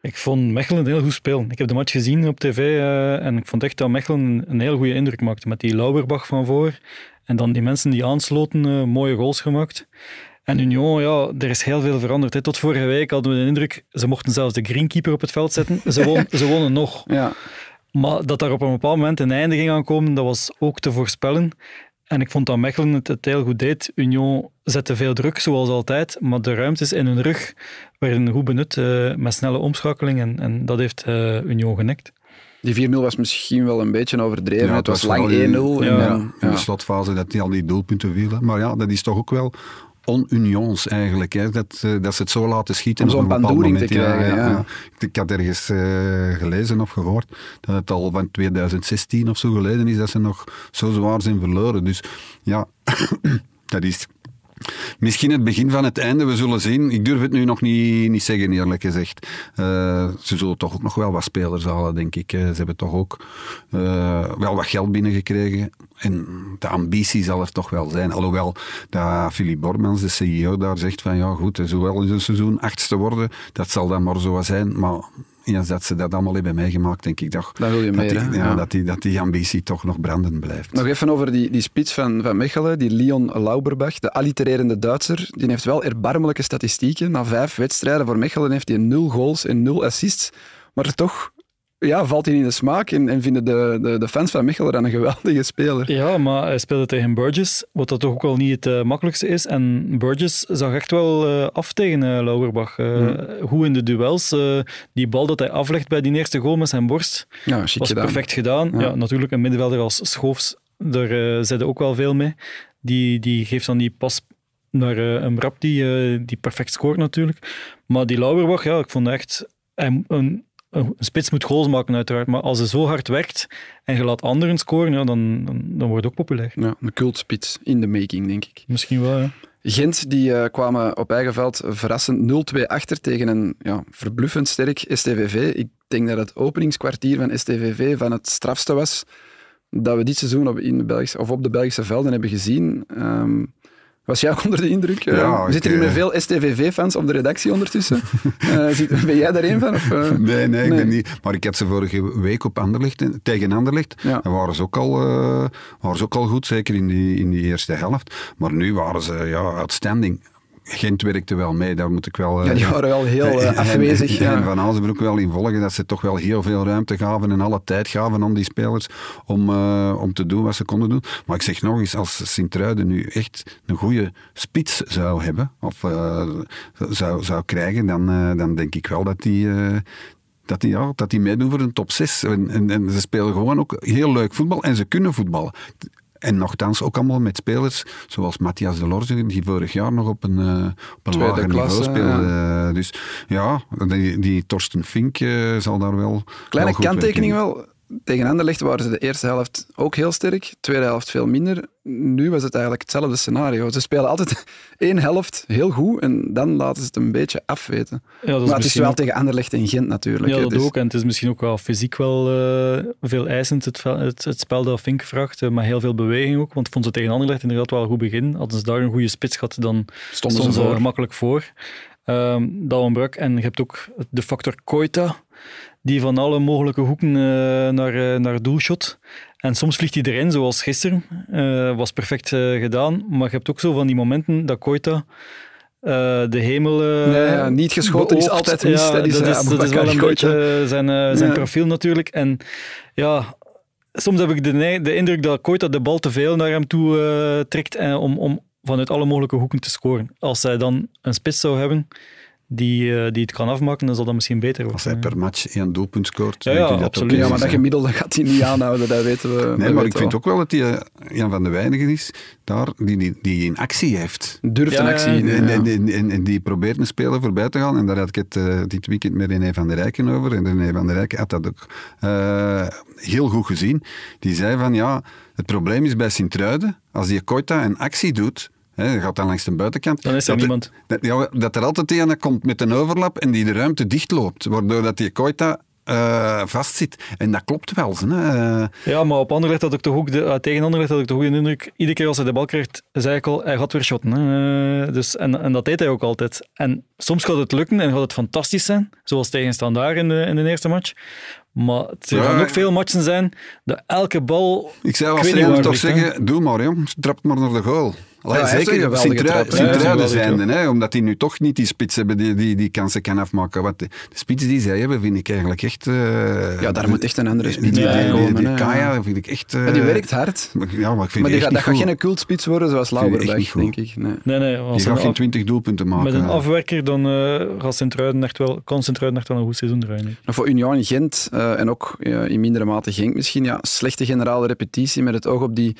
Ik vond Mechelen heel goed spelen. Ik heb de match gezien op tv eh, en ik vond echt dat Mechelen een heel goede indruk maakte. Met die Lauberbach van voor en dan die mensen die aansloten, eh, mooie goals gemaakt. En Union, ja, er is heel veel veranderd. Hè. Tot vorige week hadden we de indruk, ze mochten zelfs de greenkeeper op het veld zetten. Ze, won, ze wonnen nog. Ja, Maar dat daar op een bepaald moment een einde ging aankomen, dat was ook te voorspellen. En ik vond dat Mechelen het, het heel goed deed. Union zette veel druk, zoals altijd, maar de ruimtes in hun rug werden goed benut eh, met snelle omschakeling en, en dat heeft eh, Union genekt. die 4-0 was misschien wel een beetje overdreven. het was lang 1-0. vooral en in, ja, in de slotfase dat die al die doelpunten vielen. Maar ja, dat is toch ook wel on-unions eigenlijk. Hè. Dat, eh, dat ze het zo laten schieten. Om zo'n pandoering te krijgen, ja. Ik, ik had ergens eh, gelezen of gehoord dat het al van 2016 of zo geleden is dat ze nog zo zwaar zijn verloren. Dus ja, dat is Misschien het begin van het einde, we zullen zien. Ik durf het nu nog niet, niet zeggen, eerlijk gezegd. Uh, ze zullen toch ook nog wel wat spelers halen, denk ik. Ze hebben toch ook uh, wel wat geld binnengekregen. En de ambitie zal er toch wel zijn. Alhoewel dat Philip Bormans, de CEO, daar zegt van ja goed, zowel in een seizoen achtste worden, dat zal dan maar zo zijn. Maar ja, dat ze dat allemaal hebben meegemaakt, denk ik toch. Dat wil je dat, meer, die, ja, Dat, die, dat die ambitie toch nog brandend blijft. Nog even over die, die spits van, van Mechelen, die Leon Lauberbach, de allitererende Duitser. Die heeft wel erbarmelijke statistieken. Na vijf wedstrijden voor Mechelen heeft hij nul goals en nul assists. Maar toch ja, valt hij in de smaak en, en vinden de, de, de, fans van Mechelen dan een geweldige speler. Ja, maar hij speelde tegen Burgess, wat dat toch ook wel niet het uh, makkelijkste is. En Burgess zag echt wel uh, af tegen uh, Lauerbach. Hmm. Hoe in de duels. die bal dat hij aflegt bij die eerste goal met zijn borst, ja, was gedaan. perfect gedaan. Ja. natuurlijk, een middenvelder als Schoofs, daar uh, zette ook wel veel mee. Die, die geeft dan die pas naar een rap die, die perfect scoort natuurlijk. Maar die Lauerbach, ja, ik vond echt... Hij, een, een spits moet goals maken, uiteraard. Maar als ze zo hard werkt en je laat anderen scoren, ja, dan, dan, dan wordt het ook populair. Ja, een cultspits in de making, denk ik. Misschien wel, ja. Gent die, uh, kwamen op eigen veld verrassend 0-2 achter tegen een ja, verbluffend sterk STVV. Ik denk dat het openingskwartier van STVV van het strafste was dat we dit seizoen op, in de Belgische, of op de Belgische velden hebben gezien. Um, was jij ook onder de indruk? Ja, uh, zitten hier met veel STVV-fans op de redactie ondertussen. uh, ben jij daar een van? Of, uh... nee, nee, ik ben niet. Maar ik had ze vorige week op Anderlecht, tegen Anderlecht. Ja. En waren ze, ook al, waren ze ook al goed, zeker in die, in die eerste helft. Maar nu waren ze ja, outstanding. Gent werkte wel mee, daar moet ik wel... ja, die waren wel heel uh, afwezig. En, ja. en Van ook wel in volgen dat ze toch wel heel veel ruimte gaven en alle tijd gaven aan die spelers om, uh, om te doen wat ze konden doen. Maar ik zeg nog eens, als Sint-Truiden nu echt een goede spits zou hebben, of uh, zou, zou krijgen, dan, dan denk ik wel dat die... dat die, ja, dat die meedoen voor een top 6. En, en, en ze spelen gewoon ook heel leuk voetbal en ze kunnen voetballen. En nogthans ook allemaal met spelers zoals Matthias de Lorze, die vorig jaar nog op een, uh, op een lager klasse, niveau speelde. Ja. Dus ja, die, die Torsten Fink uh, zal daar wel. Kleine wel kanttekening wel tegen Anderlecht waren ze de eerste helft ook heel sterk, de tweede helft veel minder. Nu was het eigenlijk hetzelfde scenario. Ze spelen altijd één helft heel goed en dan laten ze het een beetje afweten. Ja, dat is maar het is wel ook... tegen Anderlecht en Gent natuurlijk. Ja, dat dus... ook. En het is misschien ook wel fysiek wel uh, veel eisend, het, het, het, spel dat Fink vraagt, uh, maar heel veel beweging ook. Want vond ze tegen Anderlecht inderdaad wel een goed begin. Hadden ze daar een goede spits gehad, dan stonden, stonden ze, er makkelijk voor. Um, dat ontbrak. En je hebt ook de factor Koita die van alle mogelijke hoeken uh, naar, uh, naar doel shot. En soms vliegt hij erin, zoals gisteren. Uh, was perfect gedaan. Maar je hebt ook zo van die momenten dat Koita de hemel. nee, ja, niet geschoten beoogt. is altijd mis. Ja, dat is, dat is, dat is wel een beetje zijn, zijn profiel natuurlijk. En ja, soms heb ik de, de indruk dat Koita de bal te veel naar hem toe trekt om, om vanuit alle mogelijke hoeken te scoren. Als hij dan een spits zou hebben die, uh, die het kan afmaken, dan zal dat misschien beter worden. Als hij per match één doelpunt scoort, ja, ja, absoluut. ja, maar dat gemiddelde gaat hij niet aanhouden, dat weten we. Nee, maar ik vind ook wel dat hij uh, een van de weinigen is daar die, die, die in actie heeft. Durft ja, in actie. En, en, en, en, en die probeert een speler voorbij te gaan. En daar had ik het uh, dit weekend met René van der Rijken over. En René van der Rijken had dat ook heel goed gezien. Die zei van, ja, het probleem is bij Sint-Truiden, als die Koita een actie doet, He, gaat dan langs de buitenkant. Dan is er dat niemand. Dat, ja, dat er altijd een komt met een overlap en die de ruimte dichtloopt. Waardoor dat die Koita uh, vastzit. En dat klopt wel. Hè. Ja, maar op Anderlecht had ik toch ook de, uh, tegen Anderlecht had ik toch ook de indruk, iedere keer als hij de bal krijgt, zei ik al, hij gaat weer shotten. Hè. Dus, en, en dat deed hij ook altijd. En soms gaat het lukken en gaat het fantastisch zijn, zoals tegen Standaard in de, in de eerste match. Maar er gaan ook veel matchen zijn dat elke bal... Ik zou als trainer toch zeggen, doe maar jong, trap maar naar de goal. Allee, ja, zeker Sint-Truiden zijnde, hè, omdat die nu toch niet die spits hebben die, die, die kansen kan afmaken. Wat de, de spits die zij hebben, vind ik eigenlijk echt... Uh, ja, daar moet echt een andere spits bij komen. Die, die Kaya vind ik echt... Uh, ja, die werkt hard. Ja, maar ik vind maar die gaat, dat gaat geen cultspits worden zoals Lauberbach, denk ik. Nee, nee, nee die gaat geen 20 doelpunten maken. Met een afwerker dan uh, gaat Sint-Truiden echt wel, kan Sint-Truiden echt wel een goed seizoen draaien. Voor Union Gent, en ook in mindere mate Genk misschien, ja, slechte generale repetitie met het oog op die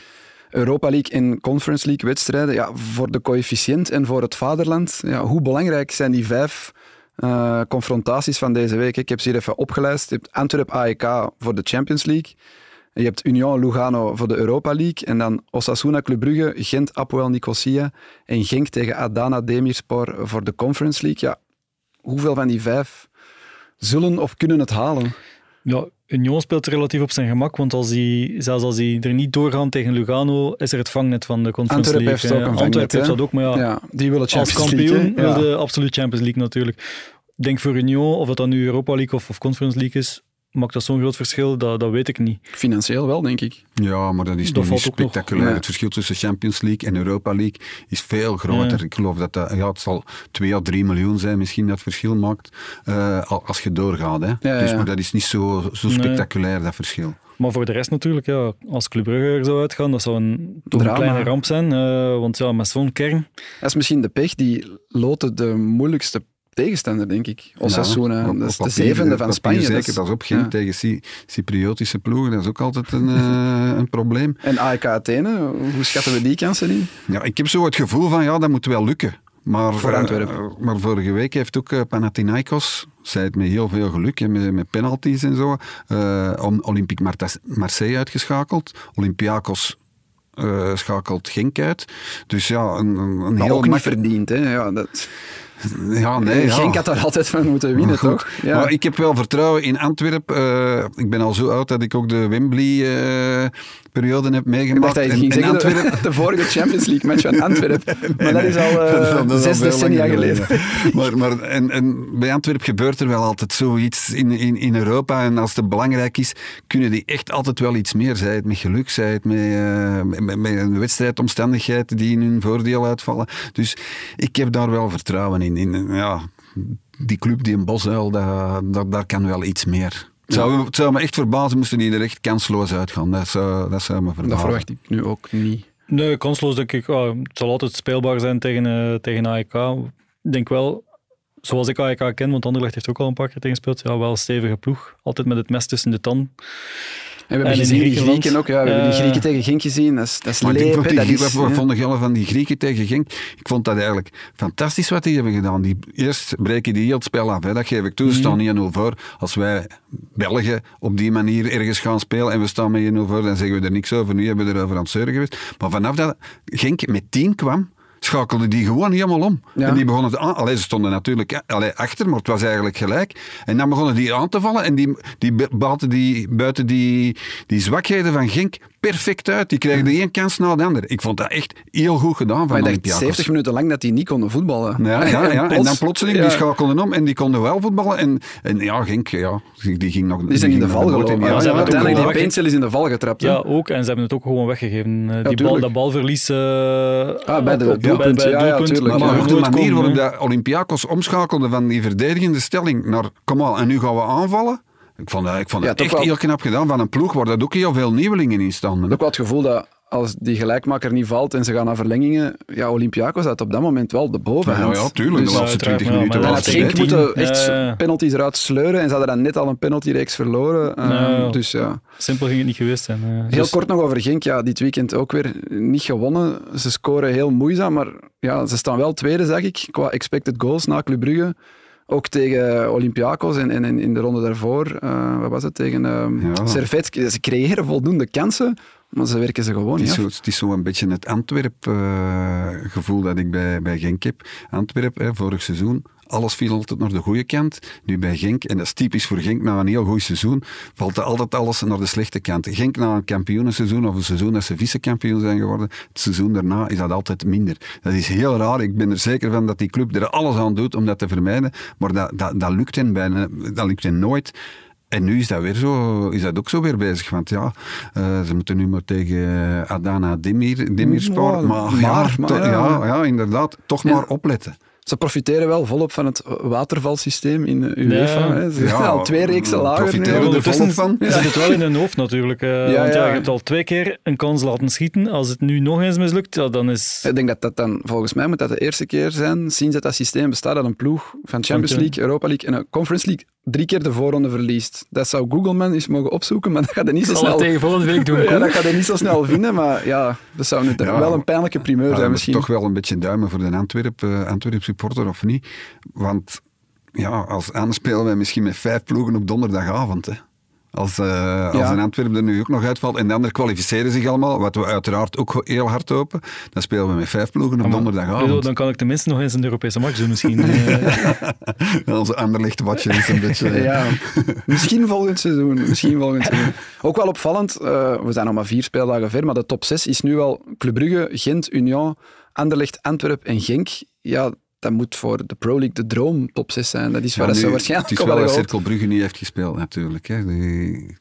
Europa League en Conference League wedstrijden, ja, voor de coëfficiënt en voor het vaderland, ja, hoe belangrijk zijn die vijf uh, confrontaties van deze week? Ik heb ze hier even opgelijst. Je hebt Antwerp AEK voor de Champions League. Je hebt Union Lugano voor de Europa League. En dan Osasuna Club Brugge, Gent Apoel Nicosia. En Genk tegen Adana Demirspor voor de Conference League. Ja, hoeveel van die vijf zullen of kunnen het halen? Ja, Union speelt relatief op zijn gemak, want als die, zelfs als die er niet doorgaan tegen Lugano, is er het vangnet van de Conference Antwerpen League. heeft ook een Antwerpen heeft dat ook, maar ja, Ja, die willen als Champions kampioen League. wil de absoluut Champions League natuurlijk. Ik denk voor Union, of het dan nu Europa League of, of Conference League is, maakt dat zo'n groot verschil? Dat, dat weet ik niet. Financieel wel, denk ik. Ja, maar dat is Dat nog niet nog. spectaculair. Het verschil tussen Champions League en Europa League is veel groter. Ja. Ik geloof dat dat, ja, het zal 2 à 3 miljoen zijn, misschien dat verschil maakt, eh, al- als je doorgaat. Hè. ja, Dus, ja. maar dat is niet zo, zo Nee. spectaculair, dat verschil. Maar voor de rest natuurlijk, ja, als Club Brugge er zou uitgaan, dat zou een, toch een kleine ramp zijn. eh, want ja, met zo'n kern... Dat is misschien de pech die loten de moeilijkste tegenstander, denk ik. Osasuna. Ja, op- dat is op de papier- zevende van Spanje. Zeker, dat is- dat is ja. tegen Cy- Cypriotische ploegen, dat is ook altijd een, eh, een probleem. En AEK Athene, hoe schatten we die kansen in? Ja, ik heb zo het gevoel van, ja, dat moet wel lukken. Maar, Voor eh, Antwerpen. maar vorige week heeft ook eh, Panathinaikos, zij het met heel veel geluk, hè, met, met penalties en zo, om Olympique Marseille uitgeschakeld. Olympiakos schakelt Genk uit. Dus ja, een, een, heel ook niet verdiend. Hè? Ja, dat... Ja, nee, ja. Genk had daar altijd van moeten winnen, goed. toch? Ja. Maar ik heb wel vertrouwen in Antwerpen. Eh, ik ben al zo oud dat ik ook de Wembley-periode heb ik meegemaakt. dacht dat je En- ging en zeggen, de, Antwerpen- de vorige Champions League match van Antwerpen. Maar dat is al Dat al zes decennia geleden. maar maar en, en bij Antwerpen gebeurt er wel altijd zoiets in, in, in Europa. En als het belangrijk is, kunnen die echt altijd wel iets meer. Zij het met geluk, zij het met, eh, met, met een wedstrijdomstandigheid die in hun voordeel uitvallen. Dus ik heb daar wel vertrouwen in. In ja, die club, die een Bosuil, daar, daar, daar kan wel iets meer. Het zou, het zou me echt verbazen moesten die er echt kansloos uitgaan. Dat zou, dat zou me verbazen. Dat verwacht ik nu ook niet. Nee, kansloos denk ik. ah, het zal altijd speelbaar zijn tegen, eh, tegen AEK. Ik denk wel, zoals ik AEK ken, want Anderlecht heeft ook al een paar keer tegen gespeeld. Ja, wel een stevige ploeg. Altijd met het mes tussen de tanden. En we hebben En in gezien die Griekenland, Grieken ook. Ja, we hebben die eh, Grieken tegen Genk gezien. Dat is, dat is Maar ik leep, vond die, dat is, wat vond jij van die Grieken tegen Genk? Ik vond dat eigenlijk fantastisch wat die hebben gedaan. Die, eerst breken die heel het spel af, hè. dat geef ik toe. Ze staan 1-0 voor. Als wij Belgen op die manier ergens gaan spelen en we staan met 1-0 voor, dan zeggen we er niks over. Nu hebben we erover aan het zeuren geweest. Maar vanaf dat Genk met 10 kwam, schakelden die gewoon helemaal om. Ja. En die begonnen te aan... Allee, ze stonden natuurlijk allee, achter, maar het was eigenlijk gelijk. En dan begonnen die aan te vallen en die, die buiten die, buiten die, die zwakheden van Genk perfect uit. Die kregen de één kans na de andere. Ik vond dat echt heel goed gedaan van Maar ik dacht Olympiakos. 70 minuten lang dat die niet konden voetballen. Ja, ja, ja. En plots- dan plotseling, ja. die schakelden om en die konden wel voetballen. En, en ja, Genk, ja, die ging nog... Die zijn in de val gelopen. Ja, Ja, uiteindelijk, die Pencil is in de val getrapt. Ja, ook. En ze hebben het ook gewoon weggegeven. Eh, die bal, dat balverlies... eh, Ah, bij de op- doelpunt. bij- bij Ja, het ja, doelpunt tuurlijk. mag Maar Ja. ook de manier waarop Olympiakos omschakelde van die verdedigende stelling naar, kom aan, en nu gaan we aanvallen. Ik vond dat, ik vond Ja, dat toch echt wel- heel knap gedaan van een ploeg waar dat ook heel veel nieuwelingen in stonden. Ik heb ook wel het gevoel dat als die gelijkmaker niet valt en ze gaan naar verlengingen, ja, Olympiakos had op dat moment wel de bovenhand. Ja, ja, tuurlijk. Dus- de laatste uiteraard, 20 ja, minuten was het echt- moeten echt penalties eruit sleuren en ze hadden dan net al een penaltyreeks verloren. Eh, Ja. Dus ja. Simpel ging het niet geweest zijn. eh. Heel Dus- kort nog over Genk. Ja, dit weekend ook weer niet gewonnen. Ze scoren heel moeizaam, maar ja, ze staan wel tweede, zeg ik, qua expected goals na Club Brugge. Ook tegen Olympiakos en, en, en in de ronde daarvoor, eh, wat was het, tegen Ja. Servet. Ze creëren voldoende kansen, maar ze werken ze gewoon Het niet is, af. zo, het is zo een beetje het Antwerp-gevoel dat ik bij, bij Genk heb. Antwerp, hè, vorig seizoen, alles viel altijd naar de goede kant. Nu bij Genk, en dat is typisch voor Genk, na een heel goed seizoen, valt altijd alles naar de slechte kant. Genk na een kampioenenseizoen, of een seizoen dat ze vice-kampioen zijn geworden, het seizoen daarna is dat altijd minder. Dat is heel raar. Ik ben er zeker van dat die club er alles aan doet om dat te vermijden, maar dat, dat, dat lukt hen bijna, dat lukt hen nooit. En nu is dat, weer zo, is dat ook zo weer bezig. Want ja, eh, ze moeten nu maar tegen Adana Demir. Ja, maar, maar, ja, maar ja. ja, ja, inderdaad. Toch maar opletten. Ze profiteren wel volop van het watervalsysteem in de UEFA. Ja. hè. Ze zijn Ja, al twee reeksen lager. nu. profiteren Ja, er volop van. zit het wel in hun hoofd natuurlijk. eh, want ja, ja. je hebt al twee keer een kans laten schieten. Als het nu nog eens mislukt, ja, dan is... Ik denk dat dat dan, volgens mij moet dat de eerste keer zijn sinds dat dat systeem bestaat, dat een ploeg van Champions League, Europa League en een Conference League drie keer de voorronde verliest. Dat zou Googleman eens mogen opzoeken, maar dat gaat hij niet zo snel... tegen volgende week doen. Ja, dat gaat hij niet zo snel vinden, maar ja, dat zou nu toch Ja, wel een pijnlijke primeur zijn misschien. Toch wel een beetje duimen voor de Antwerp, eh, Antwerp supporter of niet. Want ja, als, anders spelen wij misschien met vijf ploegen op donderdagavond. Hè. Als, uh, als Ja. een Antwerpen er nu ook nog uitvalt. En de anderen kwalificeren zich allemaal, wat we uiteraard ook heel hard hopen. Dan spelen we met vijf ploegen op donderdagavond. Dan kan ik tenminste nog eens een Europese match doen misschien. Eh, Onze Anderlecht watje is een beetje... Ja, misschien volgend seizoen. Misschien volgend seizoen. Ook wel opvallend, eh, we zijn nog maar vier speeldagen ver, maar de top 6 is nu al Club Brugge, Gent, Union, Anderlecht, Antwerp en Genk. Ja, dat moet voor de Pro League de droom top 6 zijn. Dat is Ja, waar dat nu, ze waarschijnlijk Het is wel dat. Cirkel Brugge niet heeft gespeeld, natuurlijk. Hè. Die,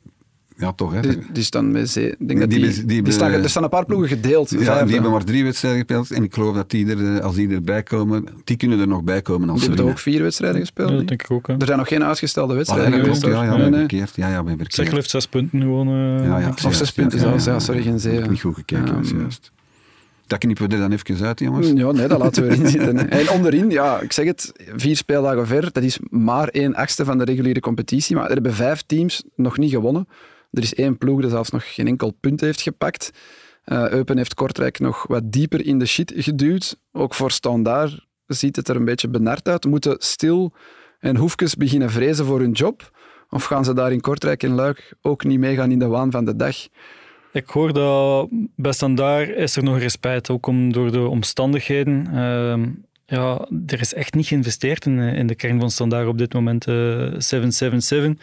ja, toch. Hè. Dus, dus dan met ze, ik denk dat Die die, die staan, er staan een paar ploegen gedeeld. Ja, die hebben maar drie wedstrijden gespeeld. En ik geloof dat die er, eh, als die erbij komen, die kunnen er nog bij komen als Die ze hebben toch ook vier wedstrijden gespeeld? ja, dat denk ik ook. Hè. Er zijn nog geen uitgestelde Ah, wedstrijden ja, dat geweest. klopt, ja, ja, Nee, nee. verkeerd. Ja, ja, ben verkeerd. Zeg, heeft zes punten gewoon. eh, Ja, ja. Of zes punten zelfs, ja, sorry, geen zeven. ik niet goed gekeken, dat Ehm, juist. Dat knippen we er dan even uit, jongens. Ja, nee, dat laten we erin zitten. En onderin, ja, ik zeg het, vier speeldagen ver, dat is maar één achtste van de reguliere competitie. Maar er hebben vijf teams nog niet gewonnen. Er is één ploeg dat zelfs nog geen enkel punt heeft gepakt. Eh Eupen heeft Kortrijk nog wat dieper in de shit geduwd. Ook voor Standaard ziet het er een beetje benard uit. Moeten Stil en Hoefkes beginnen vrezen voor hun job? Of gaan ze daar in Kortrijk en Luik ook niet meegaan in de waan van de dag? Ik hoor dat bij Standaard is er nog respect, ook om, door de omstandigheden. Ehm, ja, er is echt niet geïnvesteerd in, eh, in de kern van Standaard op dit moment. Eh, 777,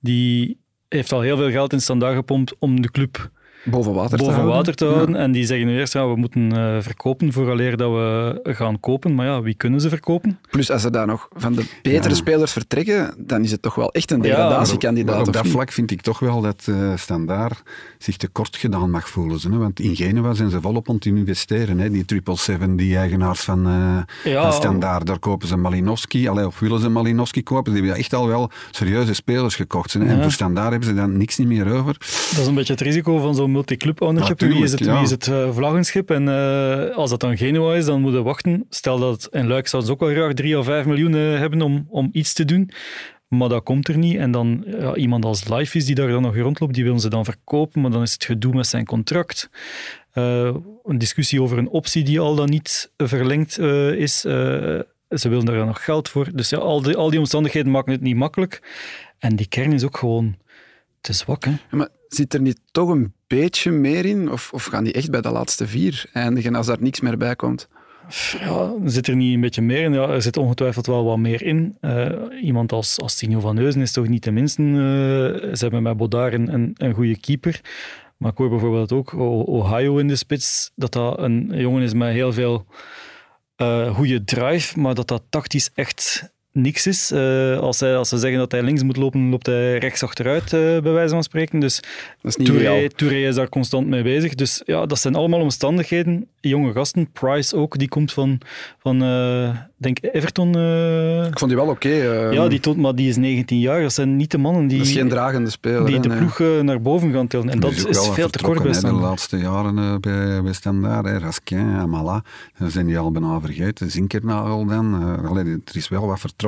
die heeft al heel veel geld in Standaard gepompt om de club Boven water te boven houden. water te houden. En die zeggen nu eerst, ja, we moeten eh, verkopen vooraleer dat we gaan kopen. Maar ja, wie kunnen ze verkopen? Plus, als er daar nog van de betere Ja. spelers vertrekken, dan is het toch wel echt een Ja, degradatiekandidaat. Maar op dat niet? vlak vind ik toch wel dat eh Standaard zich tekort gedaan mag voelen. Hè? Want in Genua zijn ze volop om te investeren. Hè? Die 777, die eigenaars van, eh Ja. van Standaard, daar kopen ze Malinowski. Allee, of willen ze Malinowski kopen? Die hebben echt al wel serieuze spelers gekocht. Hè? En Ja. voor Standaard hebben ze dan niks niet meer over. Dat is een beetje het risico van zo'n multiclub ownership. wie is het, wie is het eh, vlaggenschip? En eh, als dat dan Genua is, dan moeten we wachten. Stel dat in Luik zouden ze ook wel graag 3 of 5 miljoen eh, hebben om, om iets te doen. Maar dat komt er niet. En dan ja, iemand als Life is die daar dan nog rondloopt, die willen ze dan verkopen. Maar dan is het gedoe met zijn contract. Een discussie over een optie die al dan niet verlengd is. Ze willen daar dan nog geld voor. Dus ja, al, die, al die omstandigheden maken het niet makkelijk. En die kern is ook gewoon te zwak. Hè? Ja, Maar zit er niet toch een beetje meer in? Of, of gaan die echt bij de laatste vier eindigen als daar niks meer bij komt? Ja, zit er niet een beetje meer in? Ja, er zit ongetwijfeld wel wat meer in. Eh, iemand als, als Tino van Neuzen is toch niet de minste. eh, ze hebben met Bodar een, een, een goede keeper. Maar ik hoor bijvoorbeeld ook Ohio in de spits, dat dat een jongen is met heel veel eh goede drive, maar dat dat tactisch echt niks is. Eh, als, hij, als ze zeggen dat hij links moet lopen, loopt hij rechts achteruit, eh, bij wijze van spreken. Dus Dat is. Touré, Touré is daar constant mee bezig. Dus ja, dat zijn allemaal omstandigheden. Jonge gasten, Price ook, die komt van, van eh, denk Everton. eh, Ik vond die wel oké. eh, ja, die toont, maar die is 19 jaar. Dat zijn niet de mannen die, dat is geen dragende speler. die hè, de nee. ploeg naar boven gaan tillen. En dat is, veel te kort bij de laatste jaren eh, bij, bij Standaard. Hè. Raskin, Amala, zijn die al bijna vergeten. Zinkernagel dan. eh, allee, er is wel wat vertrokken.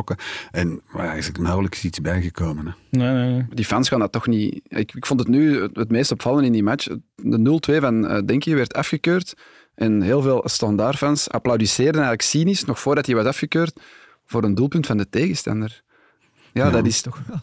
En maar er is er nauwelijks iets bijgekomen. Hè. Nee, nee, nee. Die fans gaan dat toch niet... Ik, ik vond het nu het, het meest opvallend in die match. De 0-2 van eh Denkie werd afgekeurd. En heel veel standaardfans applaudisseerden eigenlijk cynisch, nog voordat hij was afgekeurd, voor een doelpunt van de tegenstander. Ja, Ja. dat is toch wel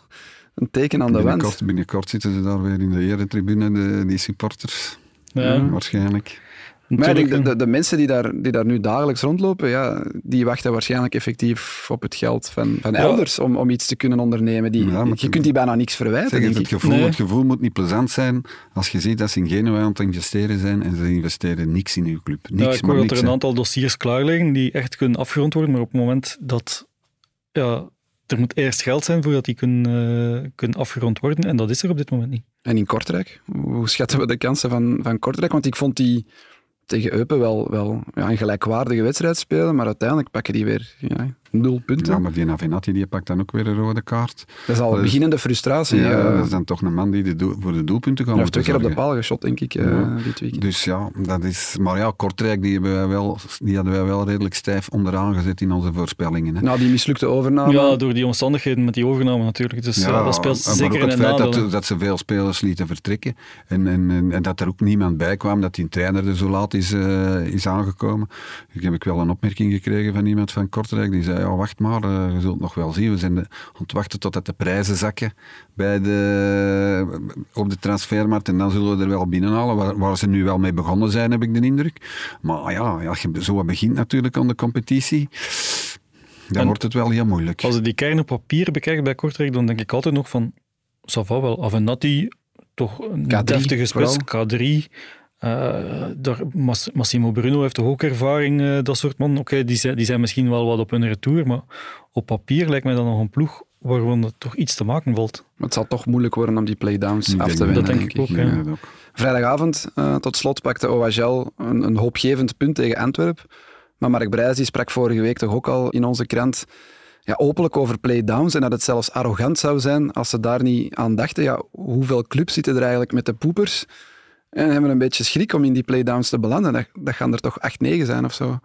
een teken aan de wand. Binnenkort, binnenkort zitten ze daar weer in de eretribune, de, die supporters. Ja, Waarschijnlijk. Maar ik natuurlijk, denk, de, de, de mensen die daar, die daar nu dagelijks rondlopen, ja, die wachten waarschijnlijk effectief op het geld van, van Ja. elders om, om iets te kunnen ondernemen. Die, Ja, je kunt die bijna niks verwijten, Zeg, het, gevoel, Nee. het gevoel moet niet plezant zijn als je ziet dat ze in Genua aan het investeren zijn en ze investeren niks in uw club. Niks, ja, ik maar hoor dat er een aantal dossiers klaar liggen die echt kunnen afgerond worden, maar op het moment dat ja, er moet eerst geld zijn voordat die kunnen, eh, kunnen afgerond worden, en dat is er op dit moment niet. En in Kortrijk? Hoe schatten we de kansen van, van Kortrijk? Want ik vond die tegen Eupen wel, wel ja, een gelijkwaardige wedstrijd spelen, maar uiteindelijk pakken die weer ja, nul punten. Ja, maar die Navenatti die pakt dan ook weer een rode kaart. dat is al dat is- beginnende frustratie. Ja, Ja, dat is dan toch een man die de doel- voor de doelpunten gaat Hij heeft twee keer op de paal geschot, denk ik, eh, dit weekend. Dus ja, dat is... Maar ja, Kortrijk, die, hebben wij wel, die hadden wij wel redelijk stijf onderaan gezet in onze voorspellingen. Hè. Na die mislukte overname. Ja, door die omstandigheden met die overname natuurlijk. Dus ja, dat speelt maar zeker ook in het een feit dat, dat ze veel spelers lieten vertrekken en, en, en, en dat er ook niemand bij kwam, dat die trainer er zo laat is, eh, is aangekomen. Ik heb ik wel een opmerking gekregen van iemand van Kortrijk, die zei zei, ja, wacht maar, uh, je zult nog wel zien. We zijn de, aan het wachten totdat de prijzen zakken bij de, op de transfermarkt en dan zullen we er wel binnenhalen, waar, waar ze nu wel mee begonnen zijn, heb ik de indruk. Maar ja, als je zo begint natuurlijk aan de competitie, dan En- wordt het wel heel moeilijk. Als je die kern op papier bekijkt bij Kortrijk, dan denk ik altijd nog van, va wel. Avenatti, toch een K3 deftige spits, vooral. K3. Eh, daar, Massimo Bruno heeft toch ook ervaring, eh, dat soort man. Oké, die, zijn, die zijn misschien wel wat op hun retour, maar op papier lijkt mij dat nog een ploeg waarvan het toch iets te maken valt. Maar het zal toch moeilijk worden om die playdowns Ik af te winnen. dat denk ik ja. ook. Vrijdagavond, eh, tot slot, pakte OHL een, een hoopgevend punt tegen Antwerpen. Maar Mark Brijs die sprak vorige week toch ook al in onze krant ja, openlijk over playdowns en dat het zelfs arrogant zou zijn als ze daar niet aan dachten. Ja, hoeveel clubs zitten er eigenlijk met de poepers en hebben een beetje schrik om in die playdowns te belanden? Dat, dat gaan er toch 8, 9 zijn of zo.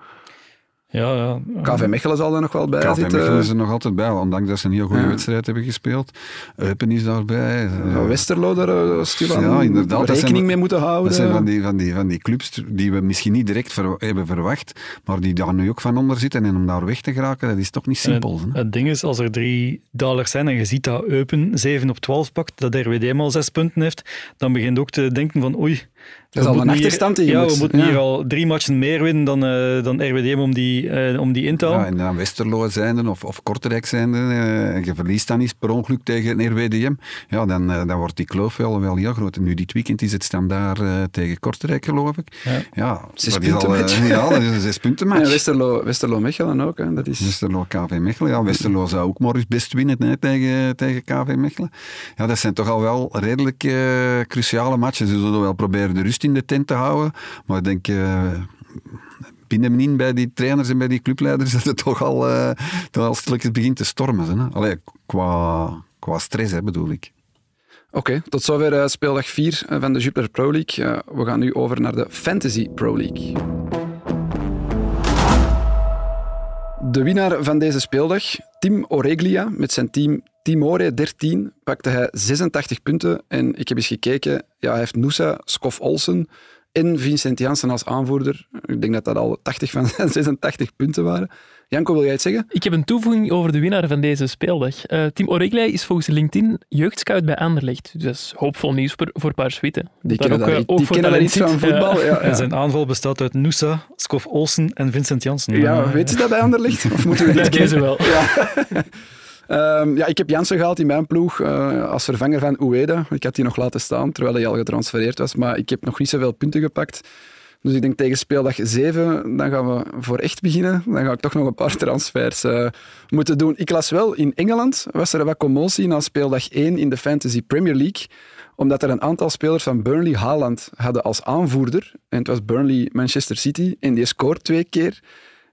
Ja, ja. KV Mechelen zal er nog wel bij KV zitten. Mechelen is er nog altijd bij, ondanks dat ze een heel goede Ja. wedstrijd hebben gespeeld. Eupen is daarbij. eh, Zou Westerlo daar eh, stilaan Ja, inderdaad, dat rekening zijn- mee moeten houden. Dat zijn van die, van, die, van die clubs die we misschien niet direct ver- hebben verwacht, maar die daar nu ook van onder zitten. En om daar weg te geraken, dat is toch niet simpel. En het ding is, als er drie dalers zijn en je ziet dat Eupen 7 op 12 pakt, dat RWD maar 6 punten heeft, dan begint ook te denken van oei, Dat is al een hier- achterstand die je Ja, moet- we moeten ja. hier al drie matchen meer winnen dan, eh, dan RWD om die, eh, om die in te Ja, en dan Westerlo zijnde of, of Kortrijk zijnde, eh, en je verliest dan eens per ongeluk tegen RWDM, ja, dan, eh, dan wordt die kloof wel, wel heel groot. En nu dit weekend is het standaard eh, tegen Kortrijk, geloof ik. Ja. Ja, Zes dat is al, punten match. Ja, dat is een zes punten En match. Westerlo, Westerlo Mechelen ook. Hè. Dat is... Westerlo, KV Mechelen. Ja, Westerlo zou ook best winnen hè, tegen, tegen KV Mechelen. Ja, dat zijn toch al wel redelijk cruciale matchen. Ze zullen wel proberen de rust in de tent te houden. Maar ik denk... eh binnenin bij die trainers en bij die clubleiders dat het toch al, eh toch al stilletjes begint te stormen. Hè. Allee, qua, qua stress hè, bedoel ik. Oké, tot zover eh, speeldag 4 van de Jupiler Pro League. We gaan nu over naar de Fantasy Pro League. De winnaar van deze speeldag, Tim Oreglia, met zijn team Timore 13, pakte hij 86 punten. En ik heb eens gekeken, ja, hij heeft Noosa, Skof Olsen en Vincent Janssen als aanvoerder. Ik denk dat dat al 80 van zijn 86 punten waren. Janko, wil jij het zeggen? Ik heb een toevoeging over de winnaar van deze speeldag. Eh Tim Oreglia is volgens LinkedIn jeugdscout bij Anderlecht. Dus dat is hoopvol nieuws voor, voor Paars Witte. Die Dat kennen ook, daar, eh, ook die daar iets van. Ja. voetbal. Ja, ja. En zijn aanval bestaat uit Noosa, Skof Olsen en Vincent Janssen. Ja, Eh, weet je dat bij Anderlecht? Of moeten we Dat dit kennen ze wel. Ehm, ja, ik heb Jansen gehaald in mijn ploeg eh, als vervanger van Ueda. Ik had die nog laten staan, terwijl hij al getransfereerd was. Maar ik heb nog niet zoveel punten gepakt. Dus ik denk tegen speeldag 7, dan gaan we voor echt beginnen. Dan ga ik toch nog een paar transfers eh, moeten doen. Ik las wel, in Engeland was er wat commotie na speeldag 1 in de Fantasy Premier League. Omdat er een aantal spelers van Burnley Haaland hadden als aanvoerder. En het was Burnley Manchester City. En die scoort twee keer.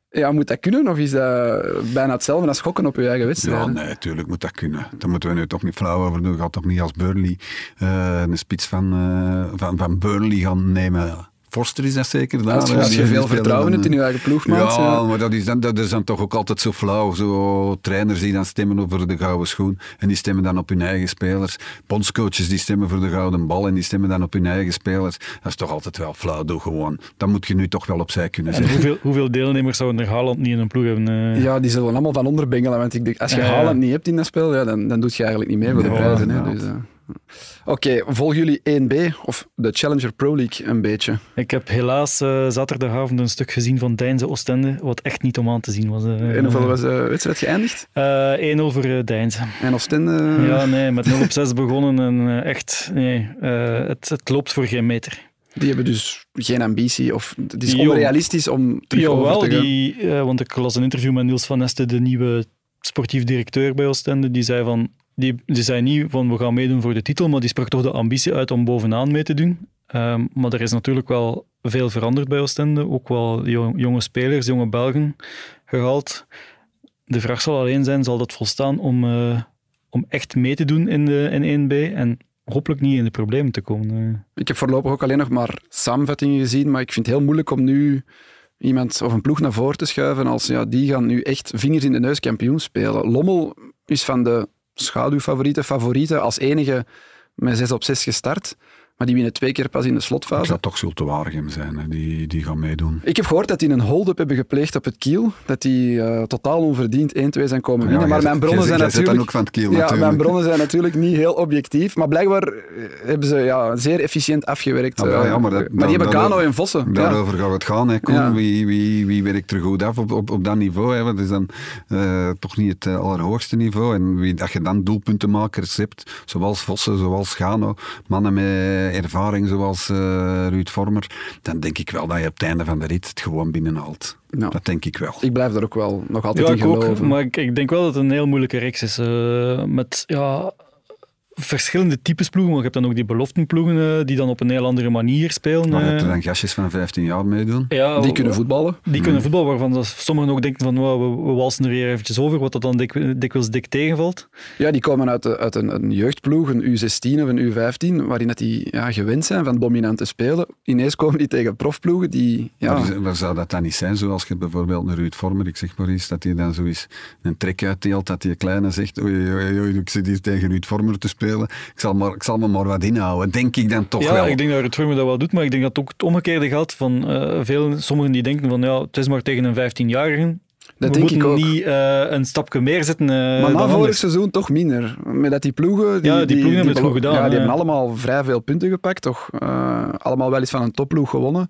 Ja, moet dat kunnen? Of is dat bijna hetzelfde als gokken op je eigen wedstrijd? Ja, nee, natuurlijk moet dat kunnen. Daar moeten we nu toch niet flauw over doen. Gaat toch niet als Burnley eh, een spits van, eh, van, van Burnley gaan nemen. Forster is dat zeker. daar, Als je, als veel vertrouwen hebt in je eigen ploegmaat. Ja, ja. maar dat is, dan, dat is dan toch ook altijd zo flauw. Zo trainers die dan stemmen over de gouden schoen en die stemmen dan op hun eigen spelers. Bondscoaches die stemmen voor de gouden bal en die stemmen dan op hun eigen spelers. Dat is toch altijd wel flauw. Doe gewoon. Dat moet je nu toch wel opzij kunnen En zetten. hoeveel, hoeveel deelnemers zouden er Haaland niet in een ploeg hebben? eh? Ja, die zullen allemaal van onder bengelen. Want ik denk, als je Ja. Haaland niet hebt in dat spel, ja, dan, dan doe je eigenlijk niet mee voor de prijzen. Hè. Dus, eh, Oké, volgen jullie 1B of de Challenger Pro League een beetje? Ik heb helaas eh, zaterdagavond een stuk gezien van Deinze Oostende, wat echt niet om aan te zien was. eh. En hoeveel was de wedstrijd geëindigd? Eh, 1-0 voor eh, Deinze. En Oostende? Ja, nee, met 0 op 6 begonnen en eh, echt, nee, eh, het, het loopt voor geen meter. Die hebben dus geen ambitie of het is Jo. onrealistisch om terug over te gaan. die, eh, want ik las een interview met Niels van Este, de nieuwe sportief directeur bij Oostende, die zei van, die, die zei niet van we gaan meedoen voor de titel, maar die sprak toch de ambitie uit om bovenaan mee te doen. Ehm, maar er is natuurlijk wel veel veranderd bij Oostende, ook wel jo- jonge spelers, jonge Belgen gehaald. De vraag zal alleen zijn, zal dat volstaan om, eh, om echt mee te doen in, de, in 1B en hopelijk niet in de problemen te komen. eh. Ik heb voorlopig ook alleen nog maar samenvattingen gezien, maar ik vind het heel moeilijk om nu iemand of een ploeg naar voren te schuiven als ja, die gaan nu echt vingers in de neus kampioen spelen. Lommel is van de schaduwfavorieten, favorieten als enige met 6 op 6 gestart. Maar die winnen twee keer pas in de Het slotfase. gaat toch Zulte Waregem zijn, hè, die, die gaan meedoen. Ik heb gehoord dat die een hold-up hebben gepleegd op het kiel. Dat die eh, totaal onverdiend 1-2 zijn komen winnen. Ja, maar mijn bronnen zijn natuurlijk... ook van het kiel ja, natuurlijk. mijn bronnen zijn natuurlijk niet heel objectief. Maar blijkbaar eh, hebben ze ja, zeer efficiënt afgewerkt. Ah, eh, ja, maar dat- die dan- hebben Gano en Vossen. Daarover gaat het gaan. Hè. Koen, wie, wie, wie werkt er goed af op, op, op dat niveau? Hè? Want dat is dan toch niet het allerhoogste niveau. En wie, dat je dan doelpuntenmakers hebt, zoals Vossen, zoals Gano, mannen met ervaring zoals eh, Ruud Vormer, dan denk ik wel dat je op het einde van de rit het gewoon binnenhaalt. Ja. Dat denk ik wel. Ik blijf er ook wel nog altijd Ja, in ik ook. geloven. Maar ik, ik denk wel dat het een heel moeilijke reeks is. eh, met ja, verschillende types ploegen. Maar je hebt dan ook die beloftenploegen eh, die dan op een heel andere manier spelen. Maar eh. dat er dan gastjes van 15 jaar meedoen. ja, Die kunnen voetballen. Die kunnen voetbal, waarvan dat sommigen ook denken van wow, we, we walsen er hier eventjes over, wat dat dan dik, dikwijls dik tegenvalt. Ja, die komen uit, de- uit een, een jeugdploeg, een U16 of een U15, waarin dat die ja, gewend zijn van dominant te spelen. Ineens komen die tegen profploegen die... Ja, Maar is- waar zou dat dan niet zijn, zoals je bijvoorbeeld een Ruud Vormer, ik zeg maar eens, dat hij dan zo eens een trek uitdeelt, dat die kleine zegt, oei, oei, oei, ik zit hier tegen Ruud Vormer te spelen, ik zal, maar, ik zal me maar wat inhouden. Denk ik dan toch ja, wel. ik denk dat het dat wel doet, maar ik denk dat ook het omgekeerde geldt van eh veel, sommigen die denken van ja, het is maar tegen een 15-jarige. dat we denk ik moeten ook. niet eh, een stapje meer zetten. eh, maar na vorig seizoen toch minder. Met dat die ploegen... Die, Ja, die ploegen hebben het goed gedaan, Ja, die hebben allemaal vrij veel punten gepakt, toch? Allemaal wel eens van een topploeg gewonnen.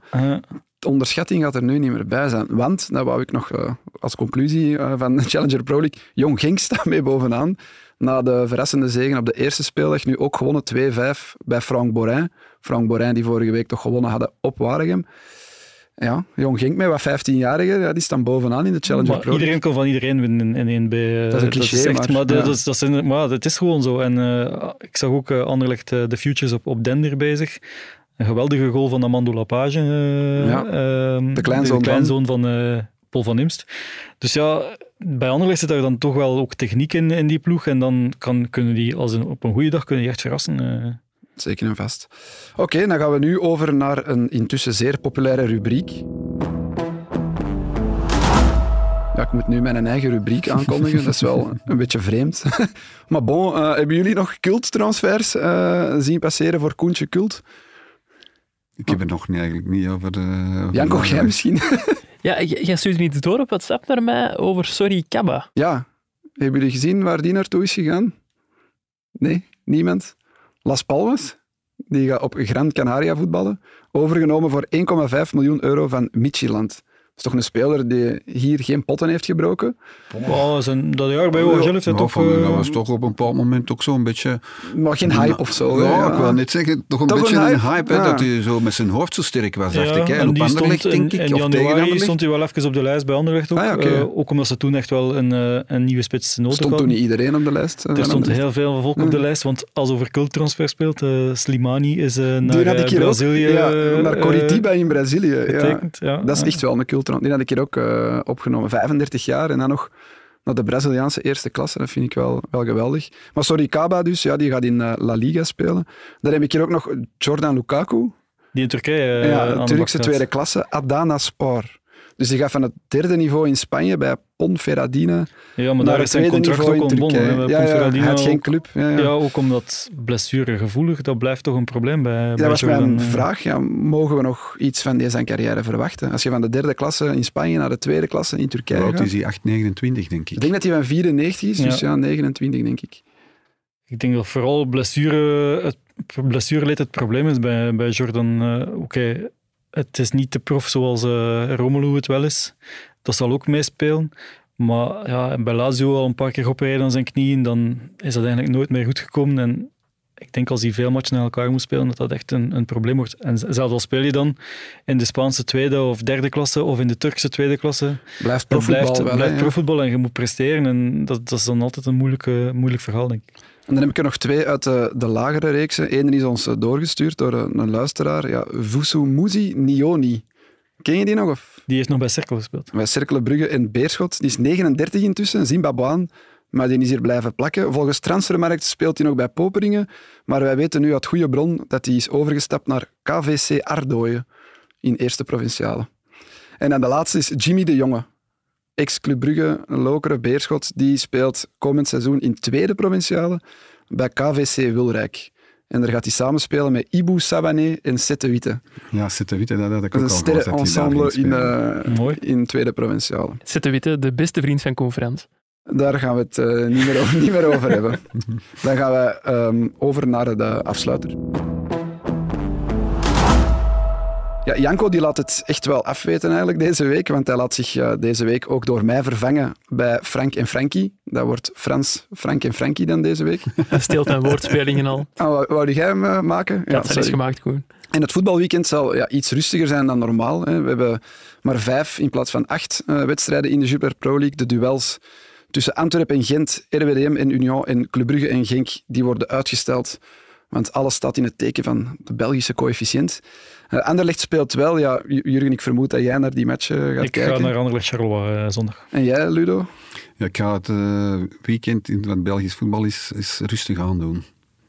De onderschatting gaat er nu niet meer bij zijn. Want, dat wou ik nog als conclusie van de Challenger Pro League, Jong Genk staat mee bovenaan. Na de verrassende zegen op de eerste speeldag, nu ook gewonnen 2-5 bij Frank Borin. Frank Borin die vorige week toch gewonnen hadden op Waregem. Ja, Jong Genk met wat 15-jarigen, ja, die staan bovenaan in de Challenger maar Pro iedereen kan van iedereen winnen in, in 1B. eh, Dat is een cliché, echt- maar, dat, ja. dat, is- dat maar is gewoon zo. En eh, ik zag ook eh, Anderlecht de Futures op, op Dender bezig. Een geweldige goal van Amando Lapage. eh, Ja, ehm, de kleinzoon de kleinzoon van eh, Paul van Imst. Dus ja, bij Anderlecht zit daar dan toch wel ook techniek in, in die ploeg. En dan kan, kunnen die als een, op een goede dag kunnen die echt verrassen. eh. Zeker en vast. Oké, dan gaan we nu over naar een intussen zeer populaire rubriek. Ja, ik moet nu mijn eigen rubriek aankondigen. Dat is wel een beetje vreemd. Maar bon, eh, hebben jullie nog culttransfers eh zien passeren voor Koentje Kult? Ik heb er nog niet, eigenlijk niet over... eh, over Janko, jij misschien? Ja, jij stuurde iets door op WhatsApp naar mij over Sorry Kabba. ja. Hebben jullie gezien waar die naartoe is gegaan? Nee, niemand. Las Palmas, die gaat op Gran Canaria voetballen. Overgenomen voor 1,5 miljoen euro van Midtjylland. Is toch een speler die hier geen potten heeft gebroken. Oh, zijn, dat jaar bij OHL heeft hij toch... van, eh, dat was toch op een bepaald moment ook zo'n beetje... Maar geen hype of zo. Ja, ik wil niet zeggen, toch een Toch beetje een een hype? hè, dat hij zo met zijn hoofd zo sterk was, dacht ik. Hè. En, en op Anderlecht, stond denk in, ik, in of tegen januari stond hij wel even op de lijst bij Anderlecht ook. Ah. Eh, ook omdat ze toen echt wel een, eh, een nieuwe spits nodig Stond hadden. toen niet iedereen op de lijst. Er stond heel veel volk op de lijst, want als over culttransfer speelt, eh, Slimani is eh, naar Brazilië naar Coritiba in Brazilië. Dat is echt wel een Die had ik hier ook eh, opgenomen. 35 jaar en dan nog naar de Braziliaanse eerste klasse. Dat vind ik wel, wel geweldig. Maar sorry, Kaba dus, ja, die gaat in eh, La Liga spelen. Dan heb ik hier ook nog Jordan Lukaku. Die in Turkije eh, ja, Turkse tweede klasse. Adana Spor. Dus die gaat van het derde niveau in Spanje bij Ponferradina Ja, maar naar daar het is zijn tweede contract niveau ook in ontbonden. Ja, ja, Ponferradina hij had geen ook. club. Ja, ja. Ja, ook omdat blessuregevoelig, dat blijft toch een probleem bij, bij Dat was mijn eh. vraag. Ja, mogen we nog iets van deze carrière verwachten? Als je van de derde klasse in Spanje naar de tweede klasse in Turkije Hoe is hij? 8, 29, denk Ik ik. denk dat hij van 94 is, dus Ja. ja, 29 denk ik. Ik denk dat vooral blessure, het blessureleed het probleem is bij, bij Jordan. Eh, Oké, het is niet de prof zoals eh Romelu het wel is. Dat zal ook meespelen. Maar ja, bij Lazio al een paar keer geopereerd aan zijn knieën, dan is dat eigenlijk nooit meer goed gekomen. En ik denk als hij veel matchen naar elkaar moet spelen, dat dat echt een, een probleem wordt. En zelfs al speel je dan in de Spaanse tweede of derde klasse of in de Turkse tweede klasse, Blijft profvoetbal blijft, wel. profvoetbal en je moet presteren. En dat, dat is dan altijd een moeilijke, moeilijk verhaal, denk ik. En dan heb ik er nog twee uit de, de lagere reeksen. Eén is ons eh, doorgestuurd door een, een luisteraar. Ja, Vusumuzi Nioni. Ken je die nog? Of? Die heeft nog bij Cerkel gespeeld. Bij Cercle Brugge en Beerschot. Die is 39 intussen, een Zimbabweaan. Maar die is hier blijven plakken. Volgens Transfermarkt speelt hij nog bij Poperingen. Maar wij weten nu uit goede bron dat hij is overgestapt naar KVC Ardooien in eerste provinciale. En dan de laatste is Jimmy de Jonge. Ex-Club Brugge, Lokeren, Beerschot. Die speelt komend seizoen in tweede provinciale bij KVC Wilrijk. En daar gaat hij samenspelen met Ibu Sabané en Sette Witte. Ja, Sette Witte, dat had ik Dat ook is al een gehoord. sterrenensemble in, Mooi. in tweede provinciale. Zette Witte, de beste vriend van conferentie. Daar gaan we het eh, niet, meer over, niet meer over hebben. Dan gaan we ehm, over naar de afsluiter. Ja, Janko die laat het echt wel afweten eigenlijk deze week, want hij laat zich eh, deze week ook door mij vervangen bij Frank en Frankie. Dat wordt Frans, Frank en Frankie dan deze week. Hij steelt mijn woordspelingen al. Ah, wou, wou jij hem eh, maken? Ja, dat is gemaakt, Koen. En het voetbalweekend zal ja, iets rustiger zijn dan normaal. Hè. We hebben maar vijf in plaats van acht eh, wedstrijden in de Jupiler Pro League. De duels tussen Antwerpen en Gent, RWDM en Union en Club Brugge en Genk, die worden uitgesteld. Want alles staat in het teken van de Belgische coëfficiënt. Eh, Anderlecht speelt wel. Ja, Jurgen, ik vermoed dat jij naar die match gaat Ik kijken. ga naar Anderlecht Charleroi eh, zondag. En jij, Ludo? Ja, ik ga het eh, weekend in wat Belgisch voetbal is, is rustig aandoen.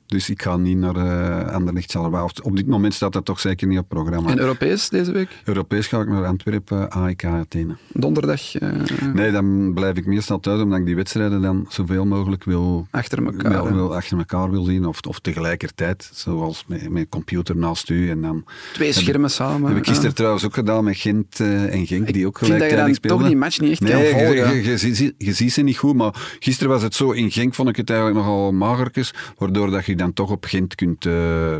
Dus ik ga niet naar uh, Anderlecht Charleroi. Of Op dit moment staat dat toch zeker niet op programma. En Europees deze week? Europees ga ik naar Antwerpen, AEK Athene. Donderdag eh, Nee, dan blijf ik meestal thuis omdat ik die wedstrijden dan zoveel mogelijk wil, achter elkaar. wil, achter elkaar wil zien. Of, of tegelijkertijd, zoals met, met computer naast u. En dan Twee schermen samen. heb ik gisteren ja. trouwens ook gedaan met Gent eh, en Genk, die ook Ik vind dat je toch die match niet echt Nee, kan je, volgen. je, je, ziet- je ziet ze niet goed, maar gisteren was het zo, in Genk vond ik het eigenlijk nogal magertjes, waardoor dat je dan toch op Gent kunt eh,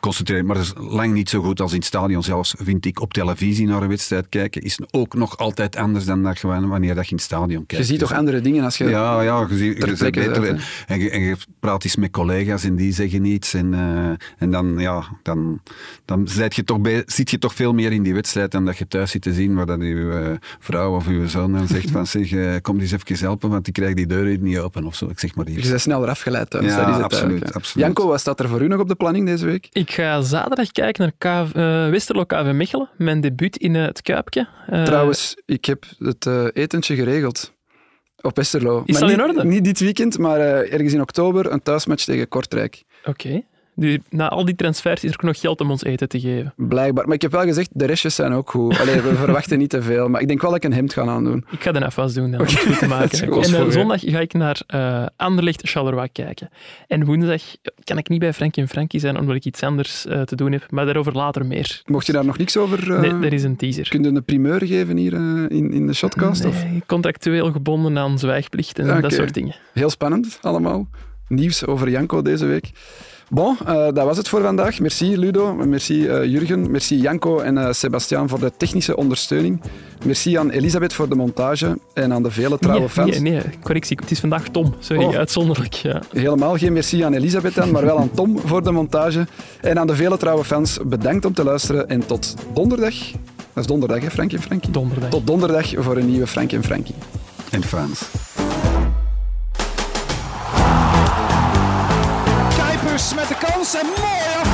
concentreren. Maar dat is lang niet zo goed als in het stadion zelfs, vind ik, op televisie naar een wedstrijd kijken, is ook nog altijd anders dan dat gewoon wanneer dat je in het stadion kijkt. Je ziet Dus, toch andere dingen als je... ja, ja, je, ziet, je, beter, en, je, en je praat eens met collega's en die zeggen iets. En, eh, en dan, ja, dan, dan zit, je toch bij, zit je toch veel meer in die wedstrijd dan dat je thuis zit te zien waar dat je eh, vrouw of je zoon dan zegt van zeg, eh, kom eens even helpen, want ik krijg die deur niet open of zo. Ik zeg maar Je bent sneller afgeleid thuis. Ja, dat is het absoluut, absoluut. Janko, wat staat er voor u nog op de planning deze week? Ik ga zaterdag kijken naar KV, eh, Westerlo KV Mechelen. Mijn debuut in eh, het Kuipje. Eh, Trouwens, ik heb het etentje geregeld. Op Westerlo. Is Maar dat in niet, orde? Niet dit weekend, maar ergens in oktober een thuismatch tegen Kortrijk. Oké. Na al die transfers is er ook nog geld om ons eten te geven. Blijkbaar. Maar ik heb wel gezegd, de restjes zijn ook goed. Allee, we verwachten niet te veel. Maar ik denk wel dat ik een hemd ga aandoen. Ik ga de afwas doen dan, om het goed te maken. En eh, zondag ga ik naar eh Anderlecht Charleroi kijken. En woensdag kan ik niet bij Frankie en Frankie zijn, omdat ik iets anders eh, te doen heb. Maar daarover later meer. Mocht je daar nog niks over... eh Nee, er is een teaser. Kun je een primeur geven hier in, in de shotcast? Of? Nee, contractueel gebonden aan zwijgplicht en dat soort dingen. Heel spannend allemaal. Nieuws over Janko deze week. Bon, eh, dat was het voor vandaag. Merci Ludo, merci eh, Jurgen, merci Janko en eh Sebastiaan voor de technische ondersteuning. Merci aan Elisabeth voor de montage en aan de vele trouwe nee, fans. Nee, nee, correctie. Het is vandaag Tom. Sorry, Oh. uitzonderlijk. Ja. Helemaal geen merci aan Elisabeth dan, maar wel aan Tom voor de montage. En aan de vele trouwe fans, bedankt om te luisteren en tot donderdag. Dat is donderdag, hè, Frank en Frankie? Donderdag. Tot donderdag voor een nieuwe Frank en Frankie. En Frans. Met de kans. En mooi